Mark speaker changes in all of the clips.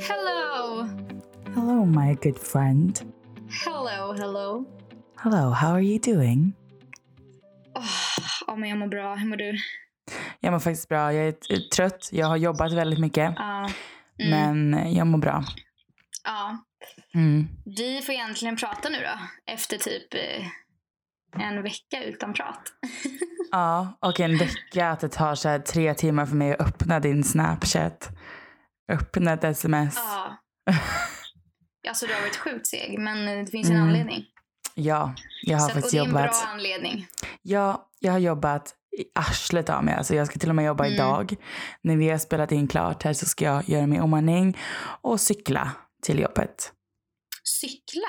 Speaker 1: Hello!
Speaker 2: Hello, my good friend.
Speaker 1: Hello, hello.
Speaker 2: Hello, how are you doing?
Speaker 1: Oh, ja, men jag mår bra. Hur mår du?
Speaker 2: Jag mår faktiskt bra. Jag är trött. Jag har jobbat väldigt mycket.
Speaker 1: Ja. Mm.
Speaker 2: Men jag mår bra.
Speaker 1: ja.
Speaker 2: Mm.
Speaker 1: Vi får egentligen prata nu då. Efter typ eh, en vecka utan prat.
Speaker 2: Ja, och en vecka att det tar så här tre timmar för mig att öppna din Snapchat. Öppna ett sms.
Speaker 1: Ja. Alltså du har varit sjukt seg, men det finns en
Speaker 2: Mm.
Speaker 1: anledning.
Speaker 2: Ja, jag har
Speaker 1: Så, att- och
Speaker 2: faktiskt
Speaker 1: det är en
Speaker 2: jobbat.
Speaker 1: bra anledning.
Speaker 2: Ja, jag har jobbat i arslet av mig. Alltså jag ska till och med jobba
Speaker 1: Mm.
Speaker 2: idag. När vi har spelat in klart här så ska jag göra mig i ordning och cykla till jobbet.
Speaker 1: Cykla?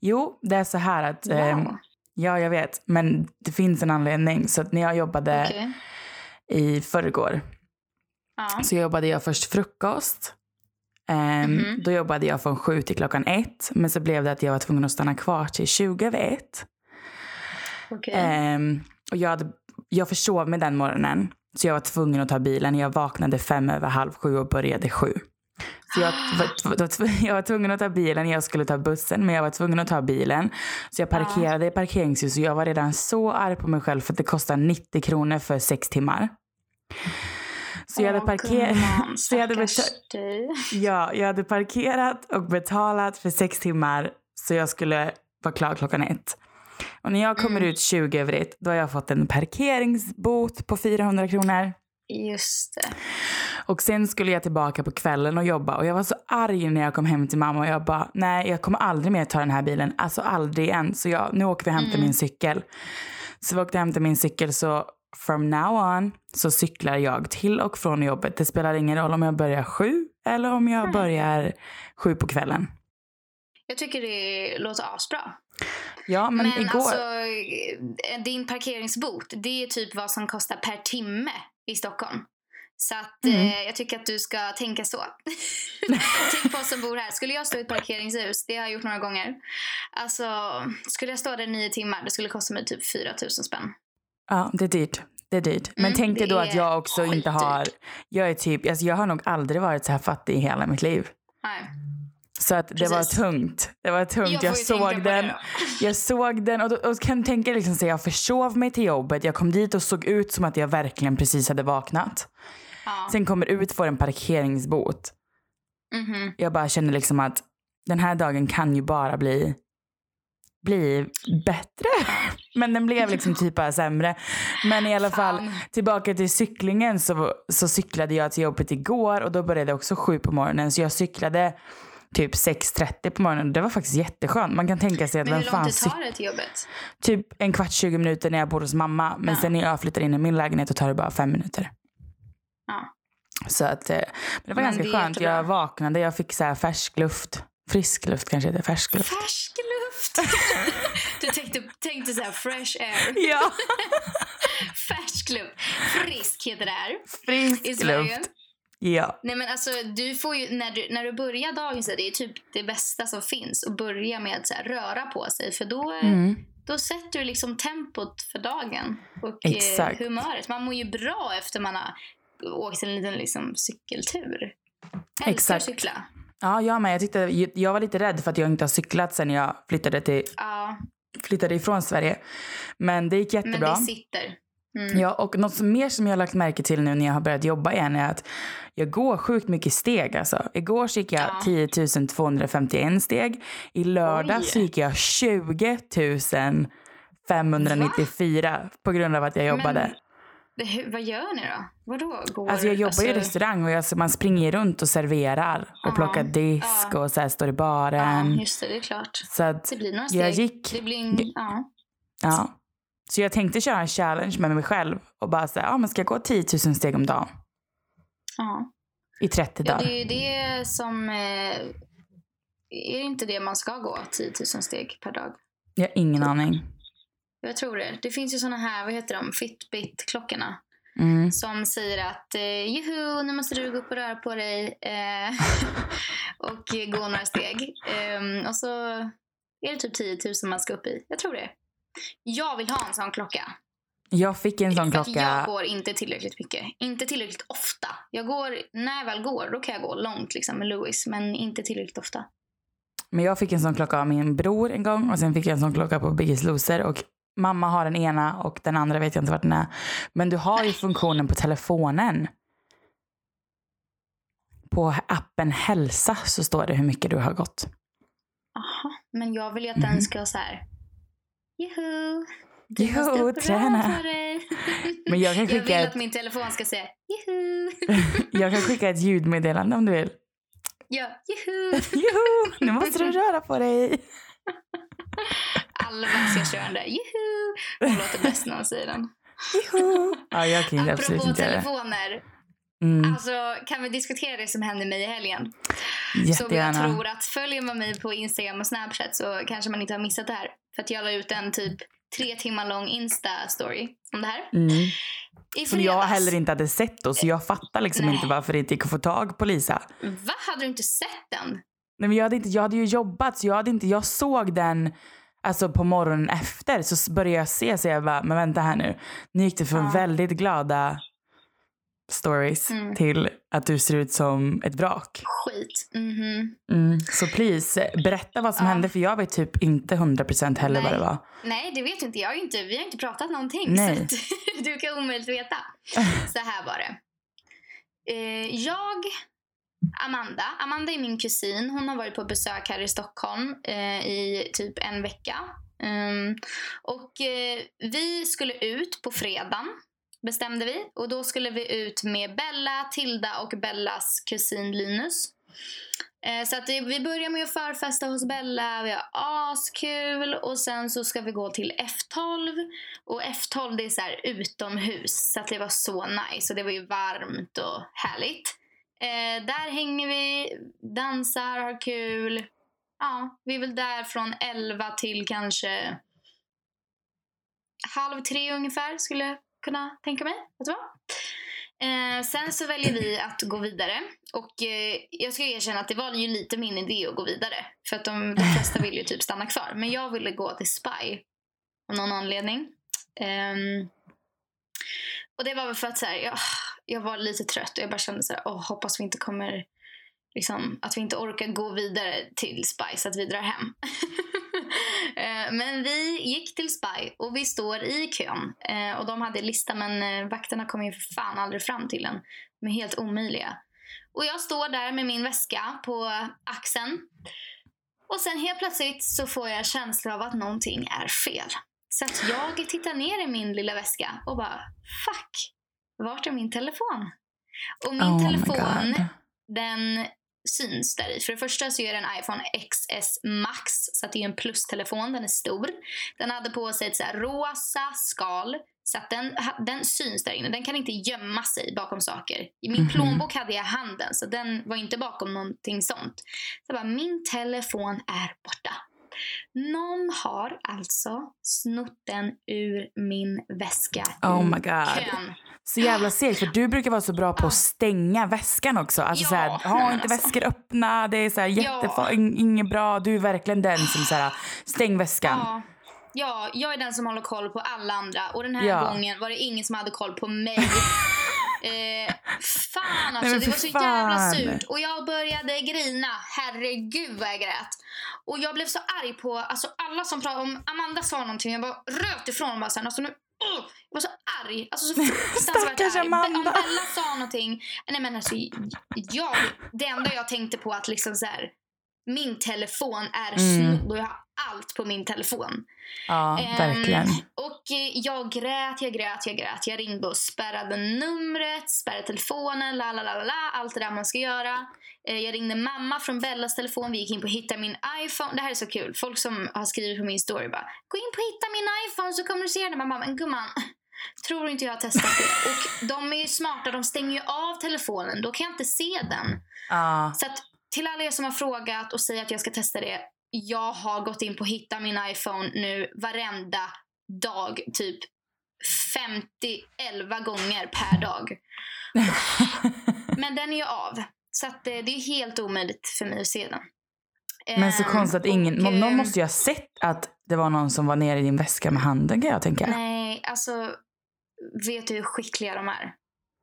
Speaker 2: Jo, det är så här att...
Speaker 1: Wow.
Speaker 2: ehm, ja, jag vet. Men det finns en anledning. Så att när jag jobbade
Speaker 1: Okej.
Speaker 2: i förrgår
Speaker 1: Ja.
Speaker 2: så jobbade jag först frukost. Ehm,
Speaker 1: Mhm.
Speaker 2: Då jobbade jag från sju till klockan ett. Men så blev det att jag var tvungen att stanna kvar till 20 över ett. Ehm, och jag, hade, jag försov mig den morgonen. Så jag var tvungen att ta bilen. Jag vaknade fem över halv sju och började sju. Så jag var, jag var tvungen att ta bilen. Jag skulle ta bussen, men jag var tvungen att ta bilen. Så jag parkerade i parkeringshus och jag var redan så arg på mig själv för att det kostar 90 kronor för sex timmar. Så jag hade,
Speaker 1: Åh,
Speaker 2: parker-
Speaker 1: gumman,
Speaker 2: så jag hade, beta- ja, jag hade parkerat och betalat för sex timmar så jag skulle vara klar klockan ett. Och när jag kommer
Speaker 1: Mm.
Speaker 2: ut 20 över ett, då har jag fått en parkeringsbot på 400 kronor.
Speaker 1: Just det.
Speaker 2: Och sen skulle jag tillbaka på kvällen och jobba och jag var så arg när jag kom hem till mamma och jag bara, nej jag kommer aldrig mer ta den här bilen, alltså aldrig igen. Så jag, nu åker vi och hämtar
Speaker 1: Mm.
Speaker 2: min cykel. Så vi åkte och hämtade min cykel så from now on så cyklar jag till och från jobbet. Det spelar ingen roll om jag börjar sju eller om jag börjar sju på kvällen.
Speaker 1: Jag tycker det låter asbra.
Speaker 2: Ja, men,
Speaker 1: Men,
Speaker 2: igår...
Speaker 1: alltså, eh, din parkeringsbot, det är typ vad som kostar per timme i Stockholm. Så att
Speaker 2: Mm.
Speaker 1: eh, jag tycker att du ska tänka så. Tänk på oss som bor här. Skulle jag stå i ett parkeringshus, det har jag gjort några gånger. Alltså, skulle jag stå där nio timmar, det skulle kosta mig typ 4 000 spänn.
Speaker 2: Ja, det är dyrt. Det är dyrt. Men
Speaker 1: Mm,
Speaker 2: tänk dig då att jag också inte har... Jag är typ... Alltså jag har nog aldrig varit så här fattig i hela mitt liv.
Speaker 1: Nej.
Speaker 2: Så att det var
Speaker 1: Precis.
Speaker 2: tungt. Det var tungt.
Speaker 1: Jag
Speaker 2: Jag, såg den. Jag såg den och, då, och kan tänka liksom så jag försov mig till jobbet. Jag kom dit och såg ut som att jag verkligen precis hade vaknat.
Speaker 1: Ja.
Speaker 2: Sen kommer ut får en parkeringsbot.
Speaker 1: Mhm.
Speaker 2: Jag bara känner liksom att den här dagen kan ju bara bli bli bättre. Men den blev liksom typ bara sämre. Men i alla fall,
Speaker 1: Fan.
Speaker 2: tillbaka till cyklingen så, så cyklade jag till jobbet igår och då började jag också sju på morgonen. Så jag cyklade typ 6.30 på morgonen. Det var faktiskt jätteskönt. Man kan tänka sig att
Speaker 1: Men
Speaker 2: vem
Speaker 1: hur
Speaker 2: fan
Speaker 1: långt det
Speaker 2: cyk-
Speaker 1: tar det till jobbet?
Speaker 2: Typ en kvart, 20 minuter när jag bor hos mamma. Men
Speaker 1: Ja.
Speaker 2: sen när jag flyttar in i min lägenhet då tar det bara fem minuter.
Speaker 1: Ja.
Speaker 2: Så att, eh, men det var
Speaker 1: Men
Speaker 2: ganska
Speaker 1: det
Speaker 2: skönt. Jag vaknade, jag fick så här färsk luft. Frisk luft kanske heter, färsk luft.
Speaker 1: Färsk luft! du tänkte, tänkte så här fresh air.
Speaker 2: Ja,
Speaker 1: Färsk luft. Frisk heter det här i
Speaker 2: frisk
Speaker 1: Sverige.
Speaker 2: luft. Ja.
Speaker 1: Nej men alltså du får ju, när du, när du börjar dagen så är det typ det bästa som finns att börja med att så här, röra på sig för då, eh,
Speaker 2: Mm.
Speaker 1: då sätter du liksom tempot för dagen och
Speaker 2: Exakt.
Speaker 1: Eh, humöret. Man mår ju bra efter man har åkt en liten liksom, cykeltur. Älskar
Speaker 2: Exakt.
Speaker 1: cykla.
Speaker 2: Ja, jag med. Jag, tyckte, jag var lite rädd för att jag inte har cyklat sen jag flyttade, till,
Speaker 1: Ja,
Speaker 2: flyttade ifrån Sverige. Men det gick
Speaker 1: men
Speaker 2: jättebra.
Speaker 1: det sitter. Mm.
Speaker 2: Ja, och något som mer som jag har lagt märke till nu när jag har börjat jobba igen är att jag går sjukt mycket steg. Alltså. Igår så gick jag
Speaker 1: Ja.
Speaker 2: 10 251 steg. I lördag
Speaker 1: Oj.
Speaker 2: så gick jag 20 594 på grund av att jag jobbade.
Speaker 1: Men, det, vad gör ni då? Vadå? Går,
Speaker 2: Alltså jag jobbar ju i
Speaker 1: alltså-
Speaker 2: restaurang och jag, så man springer runt och serverar och
Speaker 1: Ja,
Speaker 2: plockar disk
Speaker 1: ja.
Speaker 2: och så står i
Speaker 1: Ja,
Speaker 2: baren.
Speaker 1: just det. Det är klart.
Speaker 2: så att,
Speaker 1: Det blir några steg.
Speaker 2: jag gick,
Speaker 1: Det blir en, ja.
Speaker 2: ja. Så jag tänkte köra en challenge med mig själv och bara säga, ja men ska jag gå 10 000 steg om dagen
Speaker 1: ja.
Speaker 2: i 30
Speaker 1: Ja,
Speaker 2: dagar?
Speaker 1: det är ju det som... Eh, är det inte det man ska gå? 10 000 steg per dag?
Speaker 2: Jag har ingen aning.
Speaker 1: Jag tror det. Det finns ju såna här, vad heter de, Fitbit-klockorna.
Speaker 2: Mm.
Speaker 1: Som säger att eh, juhu, nu måste du gå upp och röra på dig. Eh, och gå några steg. Ehm, och så är det typ 10 000 man ska upp i. Jag tror det. Jag vill ha en sån klocka.
Speaker 2: Jag fick en sån klocka.
Speaker 1: jag går inte tillräckligt mycket. Inte tillräckligt ofta. Jag går, när jag väl går, då kan jag gå långt liksom, med Louis, men inte tillräckligt ofta.
Speaker 2: Men jag fick en sån klocka av min bror en gång och sen fick jag en sån klocka på Biggest Loser och mamma har den ena och den andra vet jag inte vart den är. Men du har ju funktionen på telefonen. På appen hälsa så står det hur mycket du har gått.
Speaker 1: Aha, men jag vill ju att den
Speaker 2: Mhm.
Speaker 1: ska så här. Juhu! Du måste röra
Speaker 2: träna.
Speaker 1: på dig."
Speaker 2: Men jag kan
Speaker 1: Jag vill
Speaker 2: skicka
Speaker 1: att min telefon ska säga juhu!
Speaker 2: jag kan skicka ett ljudmeddelande om du vill.
Speaker 1: Ja, juhu!
Speaker 2: Joho, nu måste du röra på dig.
Speaker 1: Där juhu! Hon låter bäst när hon säger den.
Speaker 2: Joho. Ja, jag kan absolut inte göra det.
Speaker 1: telefoner.
Speaker 2: Mm,
Speaker 1: Alltså, kan vi diskutera det som hände mig i helgen? Som jag
Speaker 2: jättegärna.
Speaker 1: tror att följer man mig på Instagram och Snapchat så kanske man inte har missat det här. För att jag la ut en typ tre timmar lång Insta-story om det här.
Speaker 2: Mm. Som jag heller inte hade sett då, så jag fattar liksom
Speaker 1: Nej.
Speaker 2: inte varför det inte gick att få tag på Lisa.
Speaker 1: Va? Hade du inte sett den?
Speaker 2: Nej, men jag, hade inte, jag hade ju jobbat så jag, hade inte, jag såg den alltså på morgonen efter. Så började jag se så jag bara, men vänta här nu. Nu gick det från
Speaker 1: Ja.
Speaker 2: väldigt glada stories
Speaker 1: Mm.
Speaker 2: till att du ser ut som ett vrak.
Speaker 1: Skit. Mhm.
Speaker 2: Mm. Så please, berätta vad som
Speaker 1: Ja.
Speaker 2: hände för jag vet typ inte 100% heller vad
Speaker 1: Nej.
Speaker 2: det var.
Speaker 1: Nej, det vet inte jag. Inte. Vi har inte pratat någonting.
Speaker 2: Nej.
Speaker 1: Så du kan omöjligt veta. Så här var det. Eh, jag, Amanda. Amanda är min kusin. Hon har varit på besök här i Stockholm eh, i typ en vecka. Um, och eh, vi skulle ut på fredagen bestämde vi. Och då skulle vi ut med Bella, Tilda och Bellas kusin Linus. Eh, Så att det, vi börjar med att förfesta hos Bella, vi har askul och sen så ska vi gå till F12. Och F12 det är så här utomhus så att det var så nice och det var ju varmt och härligt. Eh, där hänger vi, dansar, har kul. Ja, vi är väl där från 11 till kanske halv tre ungefär skulle jag kunna tänka mig att det var. Eh, sen så väljer vi att gå vidare. Och eh, jag ska erkänna att det var ju lite min idé att gå vidare. För att de, de flesta vill ju typ stanna kvar. Men jag ville gå till Spy. Av någon anledning. Eh, och det var väl för att så här, jag, jag var lite trött och jag bara kände så här, oh, hoppas vi inte kommer liksom, att vi inte orkar gå vidare till Spy så att vi drar hem. Eh, men vi gick till Spy och vi står i kön. Eh, och de hade lista men eh, vakterna kom ju för fan aldrig fram till den. De är helt omöjliga. Och jag står där med min väska på axeln. Och sen helt plötsligt så får jag känsla av att någonting är fel. Så att jag tittar ner i min lilla väska och bara fuck, vart är min telefon? Och min
Speaker 2: Oh
Speaker 1: telefon den syns där i. För det första så är det en iPhone XS Max, så att det är en plustelefon, den är stor. Den hade på sig ett så rosa skal, så att den, den syns där inne. Den kan inte gömma sig bakom saker. I min
Speaker 2: Mhm.
Speaker 1: plånbok hade jag handen, så den var inte bakom någonting sånt. Så jag bara, min telefon är borta. Någon har alltså snott den ur min väska
Speaker 2: Oh my God.
Speaker 1: kön.
Speaker 2: Så jävla segt för du brukar vara så bra på att stänga väskan också. Alltså
Speaker 1: Ja,
Speaker 2: så här,
Speaker 1: nej,
Speaker 2: ha inte
Speaker 1: alltså.
Speaker 2: väskor öppna, det är så här
Speaker 1: Ja.
Speaker 2: inget bra. Du är verkligen den som så här, stäng väskan.
Speaker 1: Ja. ja, jag är den som håller koll på alla andra. Och den här
Speaker 2: Ja.
Speaker 1: gången var det ingen som hade koll på mig. eh, fan alltså,
Speaker 2: men
Speaker 1: det var så jävla
Speaker 2: fan.
Speaker 1: surt. Och jag började grina. Herregud vad jag grät. Och jag blev så arg på alltså, alla som pratade om Amanda sa någonting. Jag bara röt ifrån och bara sen, alltså, nu, uh, jag var så arg. Alltså så fruktansvärt arg.
Speaker 2: Amanda.
Speaker 1: Om Bella sa någonting. Nej men alltså jag, det enda jag tänkte på att liksom så här, min telefon är
Speaker 2: Mm.
Speaker 1: snodd och jag har allt på min telefon.
Speaker 2: Ja,
Speaker 1: Ehm,
Speaker 2: verkligen.
Speaker 1: Och eh, jag grät, jag grät, jag grät. Jag ringde och spärrade numret, spärrade telefonen, la la la la, allt det där man ska göra. Eh, Jag ringde mamma från Bellas telefon, vi gick in på hitta min iPhone. Det här är så kul. Folk som har skrivit på min story bara gå in på hitta min iPhone så kommer du se den. Man bara, men gumman, tror inte jag har testat det? Och de är ju smarta, de stänger ju av telefonen. Då kan jag inte se den.
Speaker 2: Ja.
Speaker 1: Så att till alla er som har frågat och säger att jag ska testa det. Jag har gått in på hitta min iPhone nu varenda dag. Typ 50, 11 gånger per dag. Men den är ju av. Så att eh, det är helt omöjligt för mig att se den.
Speaker 2: Men så
Speaker 1: Ehm,
Speaker 2: konstigt att ingen,
Speaker 1: och,
Speaker 2: någon
Speaker 1: eh,
Speaker 2: måste ju ha sett att det var någon som var nere i din väska med handen kan jag tänka.
Speaker 1: Nej, alltså vet du hur skickliga de är?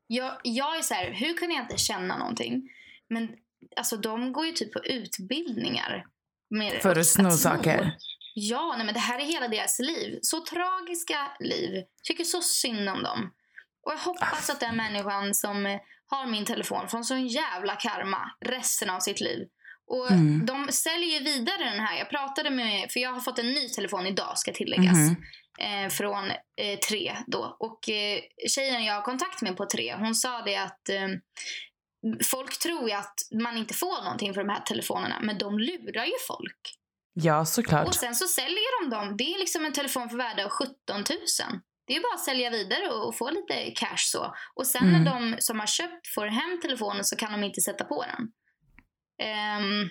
Speaker 1: Jag, jag är så här, hur kunde jag inte känna någonting? Men alltså de går ju typ på utbildningar. Med,
Speaker 2: För att sno saker.
Speaker 1: Ja, nej, men det här är hela deras liv. Så tragiska liv. Tycker så synd om dem. Och jag hoppas att den människan som har min telefon får en sån jävla karma resten av sitt liv. Och
Speaker 2: Mm.
Speaker 1: de säljer ju vidare den här. Jag pratade med, för jag har fått en ny telefon idag ska tilläggas.
Speaker 2: Mhm.
Speaker 1: Eh, från eh, tre då. Och eh, tjejen jag har kontakt med på tre, hon sa det att eh, folk tror ju att man inte får någonting för de här telefonerna. Men de lurar ju folk.
Speaker 2: Ja, såklart.
Speaker 1: Och sen så säljer de dem. Det är liksom en telefon för värde av 17 000. Det är bara att sälja vidare och, få lite cash så. Och sen
Speaker 2: Mm.
Speaker 1: när de som har köpt får hem telefonen så kan de inte sätta på den. Ehm,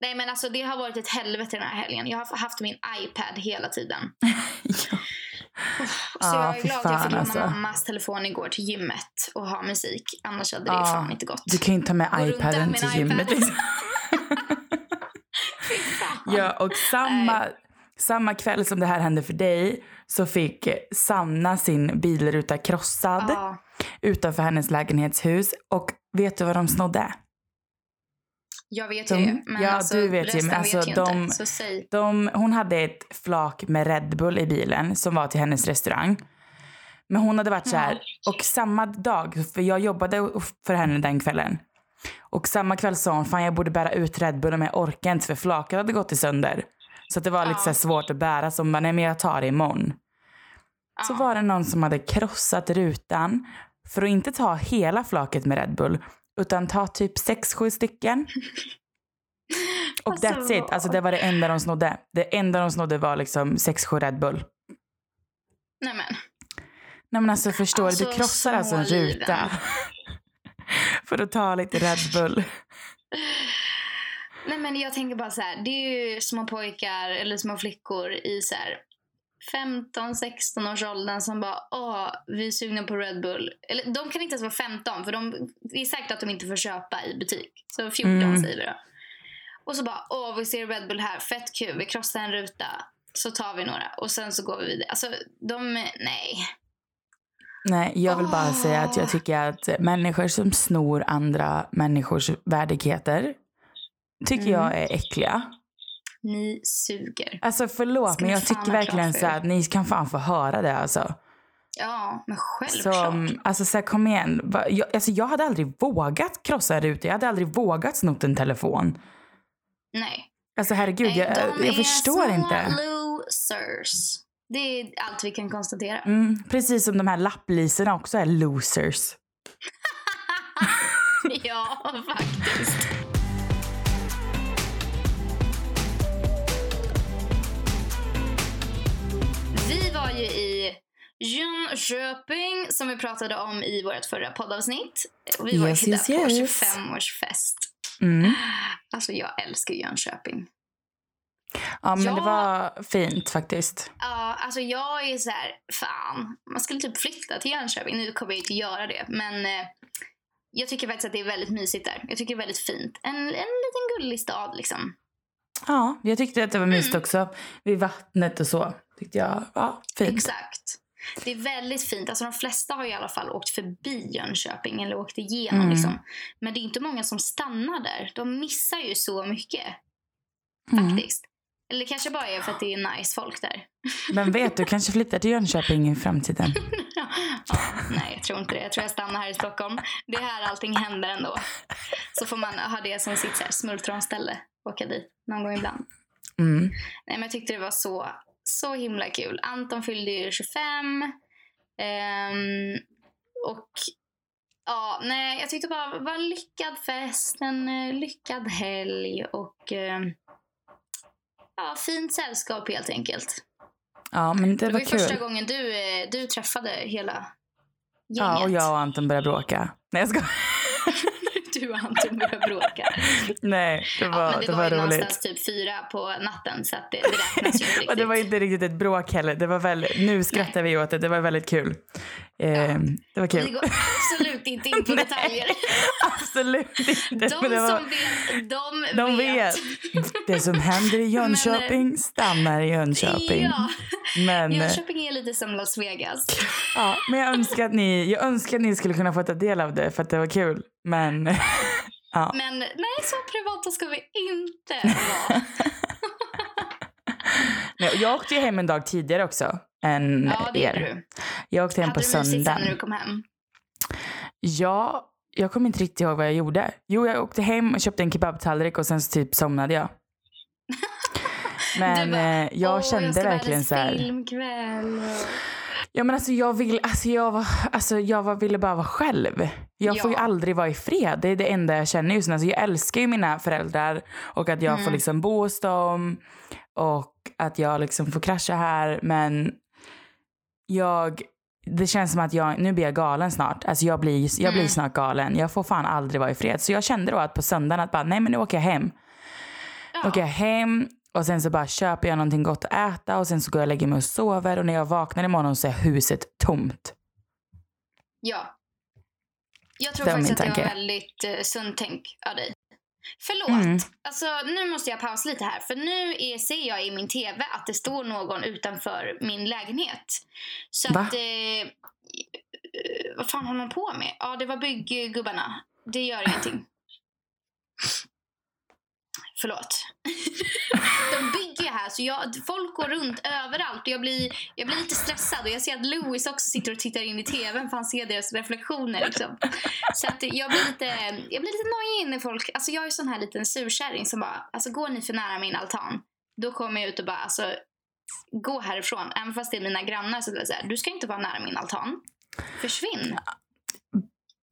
Speaker 1: nej men alltså det har varit ett helvete den här helgen. Jag har haft min iPad hela tiden.
Speaker 2: ja.
Speaker 1: Så
Speaker 2: Ja,
Speaker 1: jag är glad att jag
Speaker 2: fan,
Speaker 1: fick låna
Speaker 2: alltså.
Speaker 1: mammas telefon igår till gymmet och ha musik. Annars hade det
Speaker 2: Ja,
Speaker 1: fan inte gått.
Speaker 2: Du kan ju inte ta med iPaden till
Speaker 1: en
Speaker 2: gymmet.
Speaker 1: iPad.
Speaker 2: Liksom.
Speaker 1: Fan.
Speaker 2: Ja, och samma, samma kväll som det här hände för dig så fick Sanna sin bilruta krossad
Speaker 1: Ja.
Speaker 2: utanför hennes lägenhetshus. Och vet du vad de snodde?
Speaker 1: Jag vet
Speaker 2: De-
Speaker 1: ju det. Men
Speaker 2: ja,
Speaker 1: alltså,
Speaker 2: du vet ju, men alltså,
Speaker 1: vet
Speaker 2: de-
Speaker 1: inte. Så säg.
Speaker 2: De, hon hade ett flak med Red Bull i bilen som var till hennes restaurang. Men hon hade varit så här, och samma dag, för jag jobbade för henne den kvällen. Och samma kväll sa hon, fan jag borde bära ut Red Bullen men jag orkar inte för flaket hade gått i sönder. Så det var lite
Speaker 1: Ja.
Speaker 2: så här svårt att bära så hon bara, nej men jag tar det imorgon. Så
Speaker 1: Ja.
Speaker 2: var det någon som hade krossat rutan för att inte ta hela flaket med Red Bull utan ta typ sex sju stycken. Och
Speaker 1: Alltså,
Speaker 2: that's it. Alltså det var det enda de snodde. Det enda de snodde var liksom sex sju Red Bull.
Speaker 1: Nej men.
Speaker 2: Nej men alltså förstår du,
Speaker 1: Alltså,
Speaker 2: du krossar alltså en ruta. för att ta lite Red Bull.
Speaker 1: Nej men jag tänker bara så här. Det är ju små pojkar eller små flickor i så här 15-16 års åldern som bara åh, vi är sugna på Red Bull. Eller de kan inte ens vara 15 för de, det är säkert att de inte får köpa i butik. Så 14
Speaker 2: Mm.
Speaker 1: säger vi då. Och så bara åh, vi ser Red Bull här, fett kul, vi krossar en ruta. Så tar vi några och sen så går vi vidare. Alltså de, nej.
Speaker 2: Nej, jag vill bara
Speaker 1: Åh.
Speaker 2: säga att jag tycker att människor som snor andra människors värdigheter tycker
Speaker 1: Mm.
Speaker 2: jag är äckliga.
Speaker 1: Ni suger.
Speaker 2: Alltså förlåt
Speaker 1: Ska
Speaker 2: men jag tycker verkligen så att ni kan fan få höra det alltså.
Speaker 1: Ja, men självklart.
Speaker 2: Som, alltså så här, kom igen. Jag, alltså, jag hade aldrig vågat krossa en ruta. Jag hade aldrig vågat snott en telefon.
Speaker 1: Nej.
Speaker 2: Alltså herregud,
Speaker 1: Nej,
Speaker 2: jag,
Speaker 1: de
Speaker 2: jag
Speaker 1: är
Speaker 2: förstår inte.
Speaker 1: losers. Det är allt vi kan konstatera.
Speaker 2: Mm, precis som de här lapplisorna också är losers.
Speaker 1: ja, faktiskt. Var ju i Jönköping som vi pratade om i vårt förra poddavsnitt. Vi var
Speaker 2: Yes,
Speaker 1: ju
Speaker 2: yes,
Speaker 1: där på
Speaker 2: yes.
Speaker 1: 25-årsfest.
Speaker 2: Mm.
Speaker 1: Alltså jag älskar Jönköping.
Speaker 2: Ja men
Speaker 1: Ja.
Speaker 2: det var fint faktiskt.
Speaker 1: Ja, alltså jag är så här, fan, man skulle typ flytta till Jönköping. Nu kommer jag inte göra det, men eh, jag tycker faktiskt att det är väldigt mysigt där. Jag tycker det är väldigt fint. En, en liten gullig stad liksom.
Speaker 2: Ja, jag tyckte att det var mysigt
Speaker 1: Mm.
Speaker 2: också. Vid vattnet och så. Tyckte jag, ja, fint.
Speaker 1: Exakt. Det är väldigt fint. Alltså de flesta har i alla fall åkt förbi Jönköping eller åkt igenom
Speaker 2: Mm.
Speaker 1: liksom. Men det är inte många som stannar där. De missar ju så mycket
Speaker 2: Mm.
Speaker 1: faktiskt. Eller kanske bara är för att det är nice folk där.
Speaker 2: Men vet du, kanske flyttar till Jönköping i framtiden.
Speaker 1: ja, nej, jag tror inte det. Jag tror jag stannar här i Stockholm. Det är här allting händer ändå. Så får man ha det som sitt smultronställe. Åka dit någon gång ibland.
Speaker 2: Mm.
Speaker 1: Nej, men jag tyckte det var så, så himla kul. Anton fyllde ju 25. Ehm, och ja, nej, jag tyckte bara det var en lyckad fest, en eh, lyckad helg och ehm, ja, fint sällskap helt enkelt.
Speaker 2: Ja, men det
Speaker 1: Det var
Speaker 2: var
Speaker 1: ju första
Speaker 2: kul.
Speaker 1: gången du, eh, du träffade hela gänget.
Speaker 2: Ja, och jag och Anton började bråka. Nej, jag ska.
Speaker 1: Du och Anton började bråka.
Speaker 2: Nej, det var,
Speaker 1: Ja, men det,
Speaker 2: det
Speaker 1: var,
Speaker 2: var, roligt.
Speaker 1: någonstans typ fyra på natten så att det, det räknas ju inte riktigt.
Speaker 2: Och det var inte riktigt ett bråk heller. Det var väl, nu skrattar vi åt det. Det var väldigt kul. Eh, Det var
Speaker 1: Vi
Speaker 2: kul.
Speaker 1: går absolut inte in på
Speaker 2: Nej.
Speaker 1: detaljer.
Speaker 2: Absolut inte.
Speaker 1: De
Speaker 2: men det var-
Speaker 1: som vet, de,
Speaker 2: De vet. Det som händer i Jönköping stannar i Jönköping.
Speaker 1: Ja,
Speaker 2: Men, eh,
Speaker 1: Jönköping är lite som Las Vegas.
Speaker 2: ja, men jag önskar, att ni, jag önskar att ni skulle kunna få ta del av det för att det var kul. Men ja.
Speaker 1: Men nej, så privata ska vi inte vara.
Speaker 2: Nej, jag åkte ju hem en dag tidigare också än
Speaker 1: Ja, det
Speaker 2: er.
Speaker 1: du.
Speaker 2: Jag åkte hem
Speaker 1: Hade
Speaker 2: på
Speaker 1: du mysigt när du kom hem?
Speaker 2: Ja, jag kommer inte riktigt ihåg vad jag gjorde. Jo, jag åkte hem och köpte en kebabtallrik och sen så typ somnade jag. Men
Speaker 1: bara,
Speaker 2: eh, jag kände
Speaker 1: jag
Speaker 2: verkligen så här.
Speaker 1: filmkväll.
Speaker 2: Ja men alltså jag vill, alltså jag, var, alltså jag var, ville bara vara själv. Jag får ju
Speaker 1: Ja.
Speaker 2: aldrig vara i fred. Det är det enda jag känner just nu. Alltså jag älskar ju mina föräldrar och att jag
Speaker 1: Mm.
Speaker 2: får liksom bo hos dem och att jag liksom får krascha här. Men jag, det känns som att jag, nu blir jag galen snart. Alltså jag blir, jag blir
Speaker 1: Mm.
Speaker 2: snart galen. Jag får fan aldrig vara i fred. Så jag kände då att på söndagen att bara, nej men nu åker jag hem.
Speaker 1: Ja.
Speaker 2: åker jag hem och sen så bara köper jag någonting gott att äta och sen så går jag och lägger mig och sover och när jag vaknar imorgon så är huset tomt.
Speaker 1: ja. Jag tror faktiskt att det var väldigt uh, sunt tänk av dig. Förlåt.
Speaker 2: Mm.
Speaker 1: Alltså, nu måste jag pausa lite här. För nu är, ser jag i min tv att det står någon utanför min lägenhet. Så
Speaker 2: Va?
Speaker 1: att... Eh, eh, vad fan håller de på med? Ja, det var bygggubbarna. Det gör ingenting. Förlåt. De bygger här, så jag, folk går runt överallt och jag blir, jag blir lite stressad. Och jag ser att Louis också sitter och tittar in i tvn för han ser deras reflektioner. Liksom. Så att jag blir lite, jag blir lite nojig när folk... Alltså jag är sån här liten surkärring som bara, alltså går ni för nära min altan, då kommer jag ut och bara, alltså gå härifrån. Även fast det är mina grannar så är du ska inte vara nära min altan. Försvinn.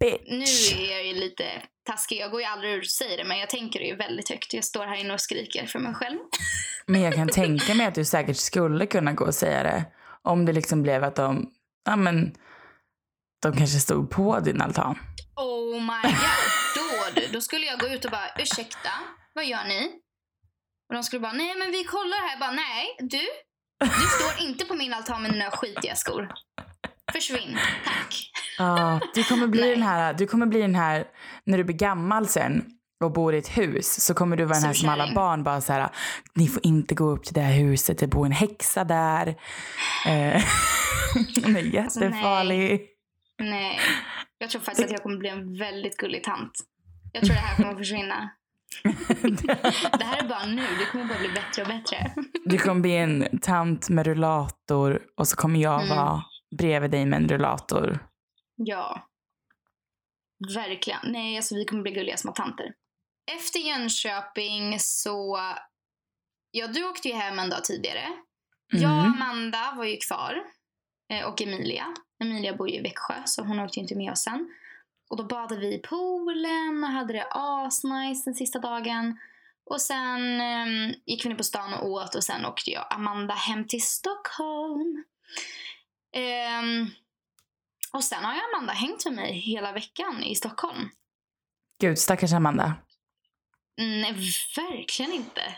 Speaker 1: Nu
Speaker 2: Bitch.
Speaker 1: är jag ju lite taskig. Jag går ju aldrig och säger det, men jag tänker det ju väldigt högt. Jag står här inne och skriker för mig själv.
Speaker 2: Men jag kan tänka mig att du säkert skulle kunna gå och säga det. Om det liksom blev att de, ja men, de kanske stod på din altan.
Speaker 1: Oh my god. Då, du, då skulle jag gå ut och bara, ursäkta, vad gör ni? Och de skulle bara, nej men vi kollar här. Jag bara, nej, du, du står inte på min altan med dina skitiga skor. Försvinn, tack.
Speaker 2: Ja, du kommer bli
Speaker 1: Nej.
Speaker 2: den här, du kommer bli den här, när du blir gammal sen och bor i ett hus så kommer du vara den här som alla barn bara så här, ni får inte gå upp till det här huset, det bor en häxa där. Eh, Hon är jättefarlig.
Speaker 1: Nej, jag tror faktiskt att jag kommer bli en väldigt gullig tant. Jag tror det här kommer att försvinna. Det här är bara nu, det kommer bara bli bättre och bättre.
Speaker 2: Du kommer bli en tant med rullator och så kommer jag
Speaker 1: Mm.
Speaker 2: Bredvid dig med en rullator.
Speaker 1: Ja. Verkligen. Nej, alltså vi kommer bli gulliga små tanter. Efter Jönköping så... Ja, du åkte ju hem en dag tidigare. Jag och
Speaker 2: Mm.
Speaker 1: Amanda var ju kvar. eh, Och Emilia. Emilia bor ju i Växjö, så hon åkte ju inte med oss sen. Och då badade vi i poolen och hade det asnice den sista dagen. Och sen eh, gick vi ner på stan och åt och sen åkte jag Amanda hem till Stockholm. Ehm, och sen har ju Amanda hängt med mig hela veckan i Stockholm.
Speaker 2: Gud, stackars Amanda.
Speaker 1: Nej, verkligen inte.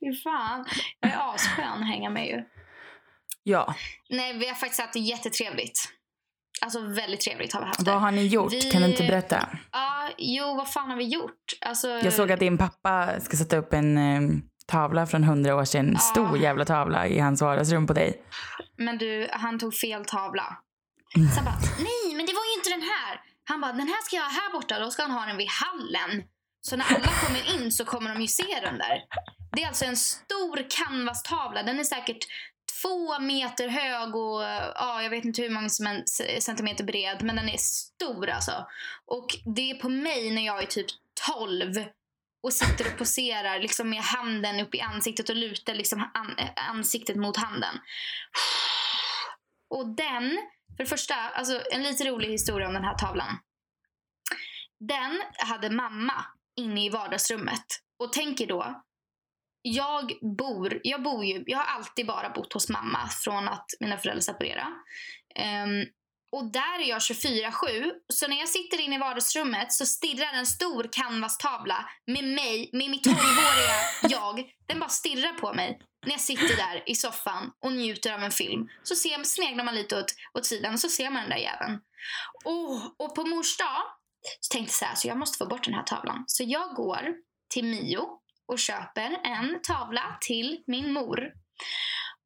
Speaker 1: Fy fan. Jag är asskön att hänga med ju.
Speaker 2: Ja,
Speaker 1: Nej, vi har faktiskt haft det jättetrevligt. Alltså väldigt trevligt har vi haft det.
Speaker 2: vad har ni gjort?
Speaker 1: Vi-
Speaker 2: Kan du inte berätta?
Speaker 1: Ja, jo, vad fan har vi gjort? Alltså,
Speaker 2: Jag såg att din pappa ska sätta upp en eh, tavla från hundra år sedan.
Speaker 1: Ja.
Speaker 2: Stor jävla tavla i hans vardagsrum på dig.
Speaker 1: Men du, han tog fel tavla. Så jag bara, nej men det var ju inte den här. Han bara, den här ska jag ha här borta. Då ska han ha den vid hallen. Så när alla kommer in så kommer de ju se den där. Det är alltså en stor canvastavla. Den är säkert två meter hög och ja, jag vet inte hur många som c- centimeter bred. Men den är stor alltså. Och det är på mig när jag är typ 12 och sitter och poserar liksom med handen upp i ansiktet och lutar liksom an- ansiktet mot handen. Och den, för det första, alltså en lite rolig historia om den här tavlan. Den hade mamma inne i vardagsrummet. Och tänker då, jag bor, jag bor ju, jag har alltid bara bott hos mamma från att mina föräldrar separerade. Um, och där är jag 24-7. Så när jag sitter inne i vardagsrummet så stirrar en stor canvastavla med mig, med mitt 12-åriga jag. Den bara stirrar på mig. när jag sitter där i soffan och njuter av en film så ser, sneglar man lite åt, åt sidan och så ser man den där jäveln. Oh, och på mors dag så tänkte jag så här, så jag måste få bort den här tavlan. Så jag går till Mio och köper en tavla till min mor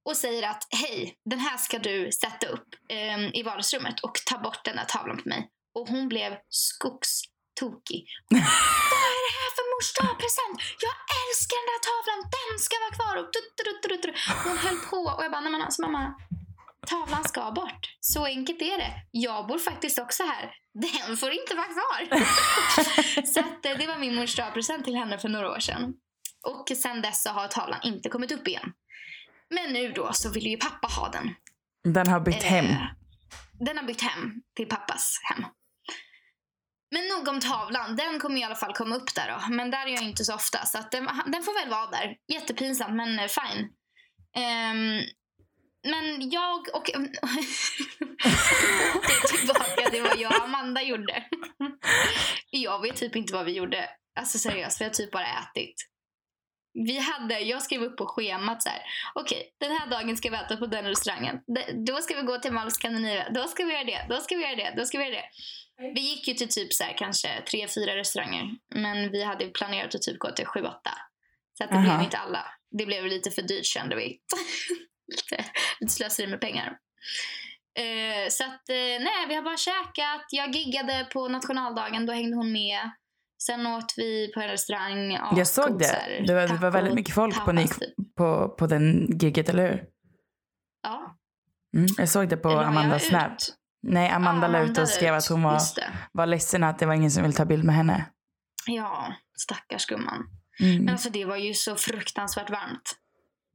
Speaker 1: och säger att hej, den här ska du sätta upp eh, i vardagsrummet och ta bort den där tavlan på mig. Och hon blev skogstokig. Vad är det här för mors present? Jag älskar den där tavlan, den ska vara kvar. Och tut, tut, tut, tut. Hon höll på och jag bara, nej men alltså mamma, tavlan ska bort. Så enkelt är det. Jag bor faktiskt också här. Den får inte vara kvar. så att, eh, det var min mors present till henne för några år sedan. Och sen dess så har tavlan inte kommit upp igen. Men nu då så vill ju pappa ha den.
Speaker 2: Den har bytt hem.
Speaker 1: Eh, Den har bytt hem till pappas hem. Men nog om tavlan. Den kommer i alla fall komma upp där då. Men där är jag inte så ofta. Så den, den får väl vara där. Jättepinsamt men eh, fine. Ehm, men jag och... det är tillbaka till vad jag och Amanda gjorde. jag vet typ inte vad vi gjorde. Alltså seriöst, vi har typ bara ätit. Vi hade, jag skrev upp på schemat så här. Okej, den här dagen ska vi äta på den restaurangen. Då ska vi gå till Malmö Scandinavia. Då ska vi göra det. Då ska vi göra det. Då ska vi göra det. Vi gick ju till typ så här, kanske tre, fyra restauranger. Men vi hade planerat att typ gå till sju, åtta. Så att det
Speaker 2: Aha.
Speaker 1: blev inte alla. Det blev lite för dyrt kände vi. lite, lite slöseri med pengar. Eh, så att eh, nej, vi har bara käkat. Jag giggade på nationaldagen. Då hängde hon med. Sen åt vi på en restaurang.
Speaker 2: Jag såg
Speaker 1: så
Speaker 2: det. Det var, det var väldigt mycket folk på,
Speaker 1: tapas
Speaker 2: ni,
Speaker 1: typ.
Speaker 2: på, på den gigget, eller hur?
Speaker 1: Ja.
Speaker 2: Mm, jag såg det på Amandas
Speaker 1: ut?
Speaker 2: Snap. Nej, Amanda
Speaker 1: Ja,
Speaker 2: la ut och skrev
Speaker 1: la
Speaker 2: att
Speaker 1: ut.
Speaker 2: hon var, var ledsen att det var ingen som ville ta bild med henne.
Speaker 1: Ja, stackars gumman.
Speaker 2: Mm.
Speaker 1: Men alltså det var ju så fruktansvärt varmt.